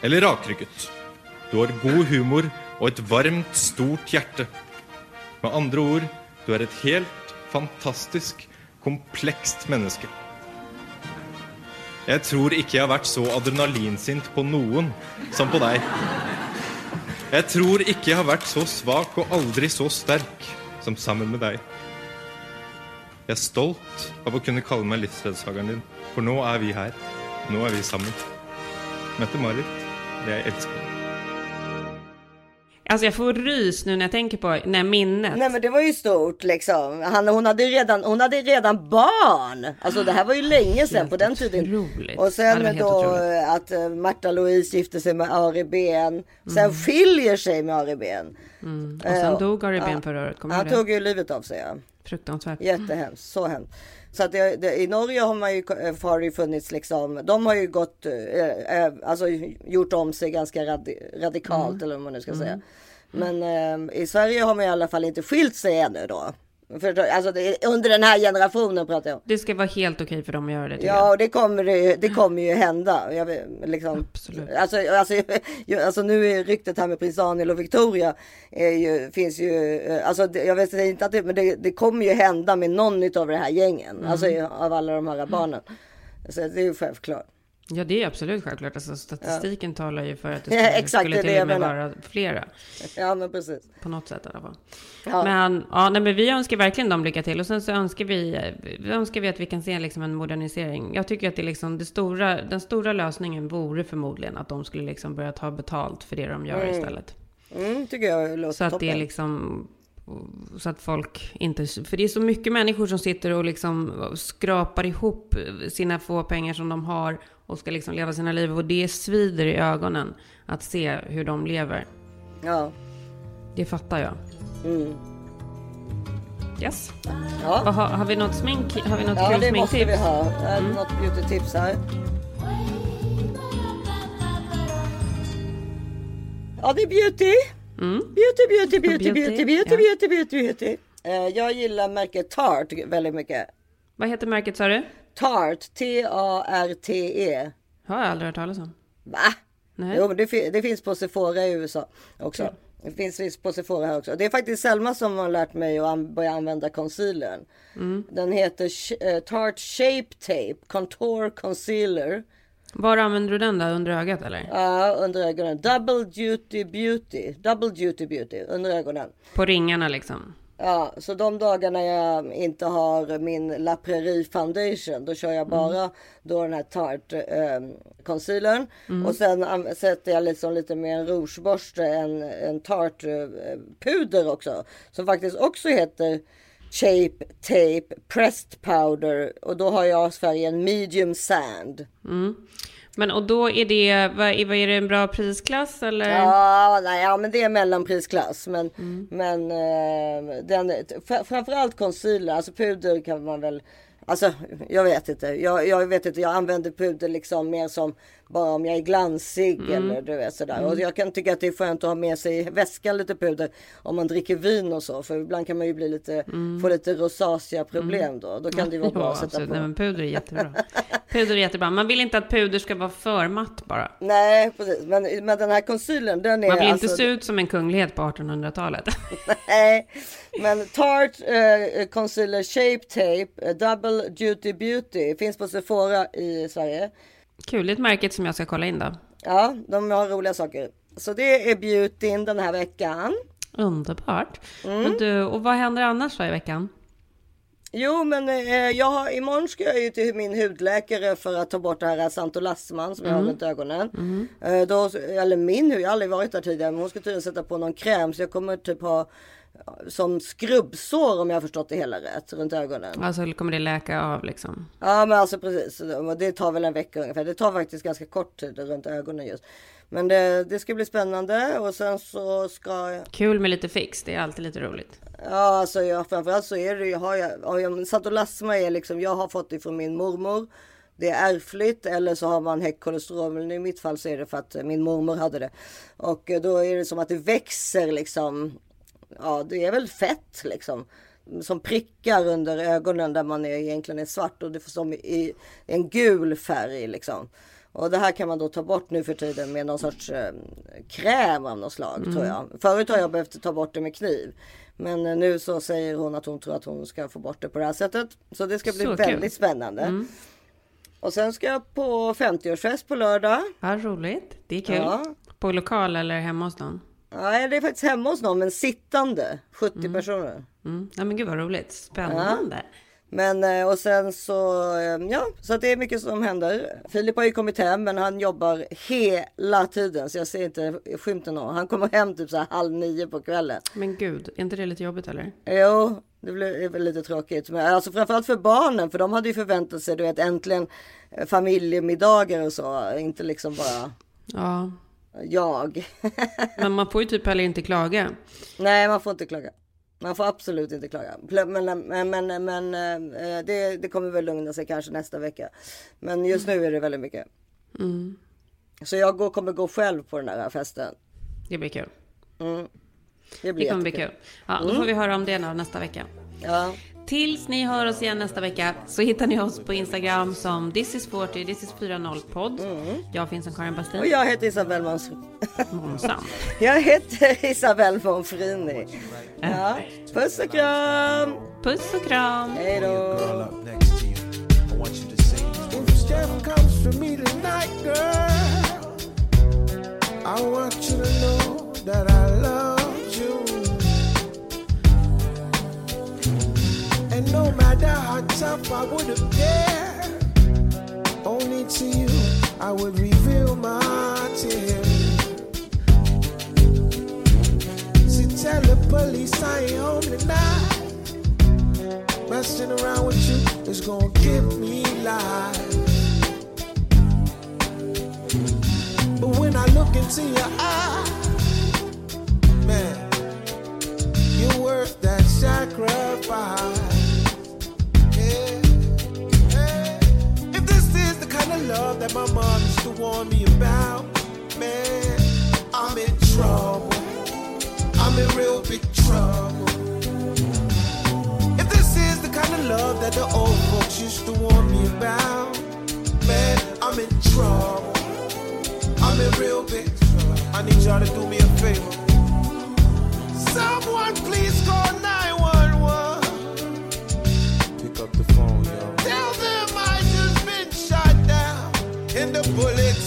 eller rakrygget. Du har god humor og et varmt, stort hjerte. Med andre ord, du är ett helt fantastisk, komplekst menneske. Jeg tror ikke jeg har vært så adrenalinsint på noen som på deg. Jeg tror ikke jeg har vært så svak og aldri så sterk som sammen med deg. Jeg er stolt av å kunne kalle meg livsledsageren din, for nå er vi her. Nå er vi sammen. Mette-Marit, jeg elsker deg. Alltså jag får rys nu när jag tänker på när minnet. Nej men det var ju stort liksom. Han, hon, hade redan, hon hade redan barn. Alltså det här var ju länge sedan på den tiden. otroligt. Och Ja, sen helt då otroligt. att eh, Märta Louise gifte sig med Ari Ben. Sen skiljer sig med Ari Ben. Mm. Och sen Eh, dog Ari Ben ja. förra året, Han tog ju livet av sig ja. Fruktansvärt. Jättehemskt, så hemskt. Så att det, det, i Norge har man ju, har det funnits liksom, de har ju gått, eh, eh, alltså gjort om sig ganska radi, radikalt Mm. eller vad man nu ska säga. Men eh, i Sverige har man i alla fall inte skilt sig ännu då. För, då- alltså det, under den här generationen pratar jag om. Det ska vara helt okej för dem att göra det Ja, och det kommer, det, det kommer ju hända. Jag, liksom, Absolut. Alltså, alltså, alltså nu är ryktet här med prins Daniel och Victoria ju, finns ju, alltså jag vet inte att det, men det, det kommer ju hända med någon av det här gängen. Mm. Alltså av alla de här barnen. Så det är ju självklart. Ja, det är absolut självklart. Alltså, statistiken talar ju för att det Ja, skulle, exakt, skulle till och med vara flera. Ja men precis. På något sätt i alla fall. Ja. Men, ja, nej, men vi önskar verkligen dem lycka till. Och sen så önskar vi, vi önskar vi att vi kan se liksom en modernisering. Jag tycker att det liksom det stora, den stora lösningen vore förmodligen att de skulle liksom börja ta betalt för det de gör istället. Mm, tycker jag låter Så att det är toppen. liksom så att folk inte... För det är så mycket människor som sitter och liksom skrapar ihop sina få pengar som de har och ska liksom leva sina liv. Och det svider i ögonen att se hur de lever. Ja. Det fattar jag. Mm. Yes. Ja. Har, har vi något smink? Har vi något Ja kul det måste vi sminktips? ha. Är något beauty-tips här. Ja det är beauty. Mm. Beauty, beauty, beauty, Beauty, beauty, beauty, ja. beauty, beauty, beauty. Eh, Jag gillar märket Tarte väldigt mycket. Vad heter märket sa du? Tarte, T-A-R-T-E. Har jag aldrig hört talas om. Va? Nej. Jo, men det, det finns på Sephora i USA också. Det finns visst på Sephora här också. Det är faktiskt Selma som har lärt mig att an- börja använda concealern. Mm. Den heter Sh- eh, Tarte Shape Tape Contour Concealer. Var använder du den då? Under ögat eller? Ja, under ögonen. Double Duty Beauty. Double Duty Beauty under ögonen. På ringarna liksom? Ja, så de dagarna jag inte har min La Prairie foundation, då kör jag bara då den här Tarte eh, concealern. Och sen an- sätter jag liksom lite med en rougeborste en, en Tarte eh, puder också. Som faktiskt också heter Shape Tape Pressed Powder. Och då har jag färgen medium sand. Men och då är det, vad är, vad är det en bra prisklass eller? Ja, nej, ja, men det är mellanprisklass. Men, men eh, den, fr- framförallt concealer, alltså puder kan man väl Alltså jag vet inte. Jag, jag vet inte. Jag använder puder liksom mer som bara om jag är glansig eller du vet sådär. Och jag kan tycka att det är skönt att ha med sig i väskan lite puder om man dricker vin och så. För ibland kan man ju bli lite, få lite rosacea problem då. Då kan det ju vara bra Ja, att sätta absolut. på. Nej, men puder är jättebra. puder är jättebra. Man vill inte att puder ska vara för matt bara. Nej precis. Men, men den här concealern den är Man vill alltså... inte se ut som en kunglighet på 1800-talet. Nej, men Tarte eh, Concealer Shape Tape eh, Double Duty Beauty finns på Sephora i Sverige. Kul, det är ett märke som jag ska kolla in då. Ja, de har roliga saker. Så det är beautyn den här veckan. Underbart. Mm. Men du, och vad händer annars då i veckan? Jo, men eh, jag har, imorgon ska jag ju till min hudläkare för att ta bort det här santolasman som jag har runt ögonen. Eh, då, eller min hud, jag har aldrig varit där tidigare, men hon ska tydligen sätta på någon kräm så jag kommer typ ha som skrubbsår om jag har förstått det hela rätt runt ögonen. Alltså kommer det läka av liksom? Ja men alltså precis. Det tar väl en vecka ungefär. Det tar faktiskt ganska kort tid runt ögonen just. Men det, det ska bli spännande och sen så ska jag... Kul med lite fix, det är alltid lite roligt. Ja alltså jag, framförallt så är det ju, har jag, har jag Santolasma är liksom, jag har fått det från min mormor. Det är ärftligt eller så har man högt kolesterol. Men i mitt fall så är det för att min mormor hade det. Och eh, då är det som att det växer liksom. Ja det är väl fett liksom. Som prickar under ögonen där man är, egentligen är svart och det får som i en gul färg liksom. Och det här kan man då ta bort nu för tiden med någon sorts eh, kräm av något slag tror jag. Förut har jag behövt ta bort det med kniv. Men eh, nu så säger hon att hon tror att hon ska få bort det på det här sättet. Så det ska bli Så kul. väldigt spännande. Och sen ska jag på 50-årsfest på lördag. Vad roligt. Det är kul. Ja. På lokal eller hemma hos någon? Nej, det är faktiskt hemma hos någon, men sittande. 70 personer. Mm. Ja, men gud vad roligt. Spännande. Men eh, och sen så, eh, ja, så det är mycket som händer. Filip har ju kommit hem men han jobbar hela tiden så jag ser inte skymten av. Han kommer hem typ så här halv nio på kvällen. Men gud, är inte det lite jobbigt eller? Jo, det blir väl lite tråkigt. Men alltså framförallt för barnen, för de hade ju förväntat sig, du vet, äntligen eh, familjemiddagar och så. Inte liksom bara Ja, jag. men man får ju typ heller inte klaga. Nej, man får inte klaga. Man får absolut inte klaga. Pl- Men, men, men, men eh, det, det kommer väl lugna sig kanske nästa vecka. Men just nu är det väldigt mycket. Så jag går, kommer gå själv på den här festen. Det blir kul. Det blir Det kommer bli jättekul. kul. Ja, då får vi höra om det nästa vecka. Ja. Tills ni hör oss igen nästa vecka så hittar ni oss på Instagram som this is 40, this is 40 podd. Jag finns som Karin Och Bastin. jag heter Isabelle Måns... Månsam. Jag heter Isabelle Monfrini. Ja. Puss och kram! Puss och kram. Hej då! I want you to know that I love no matter how tough I would appear, only to you I would reveal my tears. See, tell the police I ain't home tonight. Messing around with you is gonna give me life. But when I look into your eyes, man, you're worth that sacrifice. Love that my mom used to warn me about, man, I'm in trouble. I'm in real big trouble. If this is the kind of love that the old folks used to warn me about, man, I'm in trouble. I'm in real big trouble. I need y'all to do me a favor. Someone please call 911. The bullets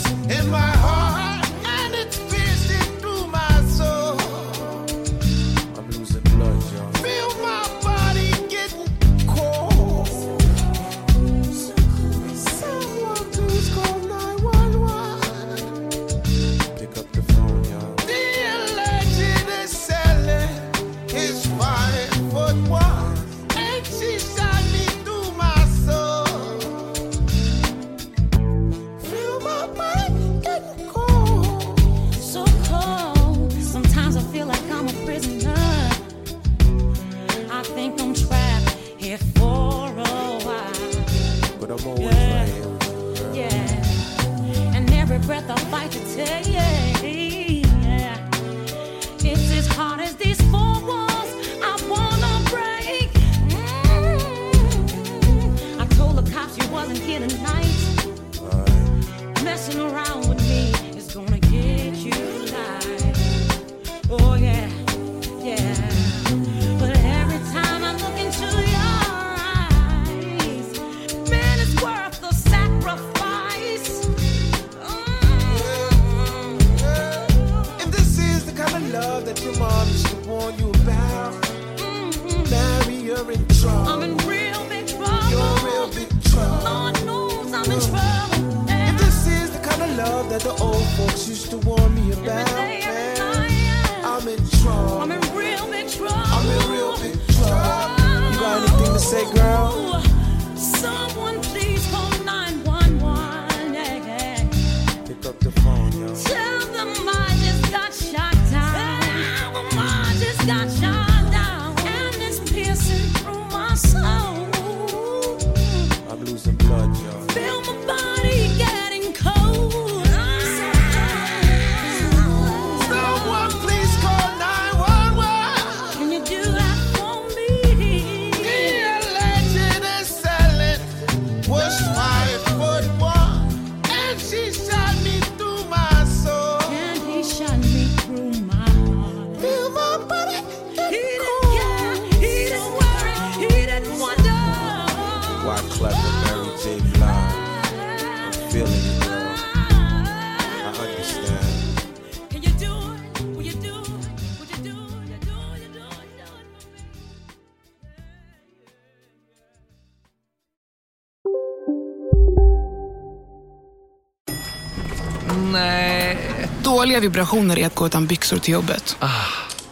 Dåliga vibrationer är att gå utan byxor till jobbet.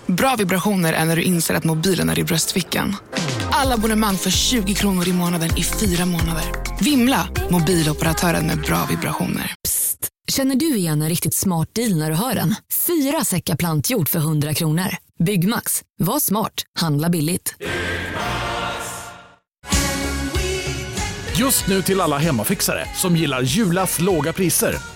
Bra vibrationer är när du inser att mobilen är i bröstfickan. Alla abonnemang för 20 kronor i månaden i fyra månader. Vimla! Mobiloperatören med bra vibrationer. Känner du igen en riktigt smart deal när du hör den? Fyra säckar plantjord för 100 kronor. Byggmax. Var smart. Handla billigt. Just nu till alla hemmafixare som gillar Julas låga priser.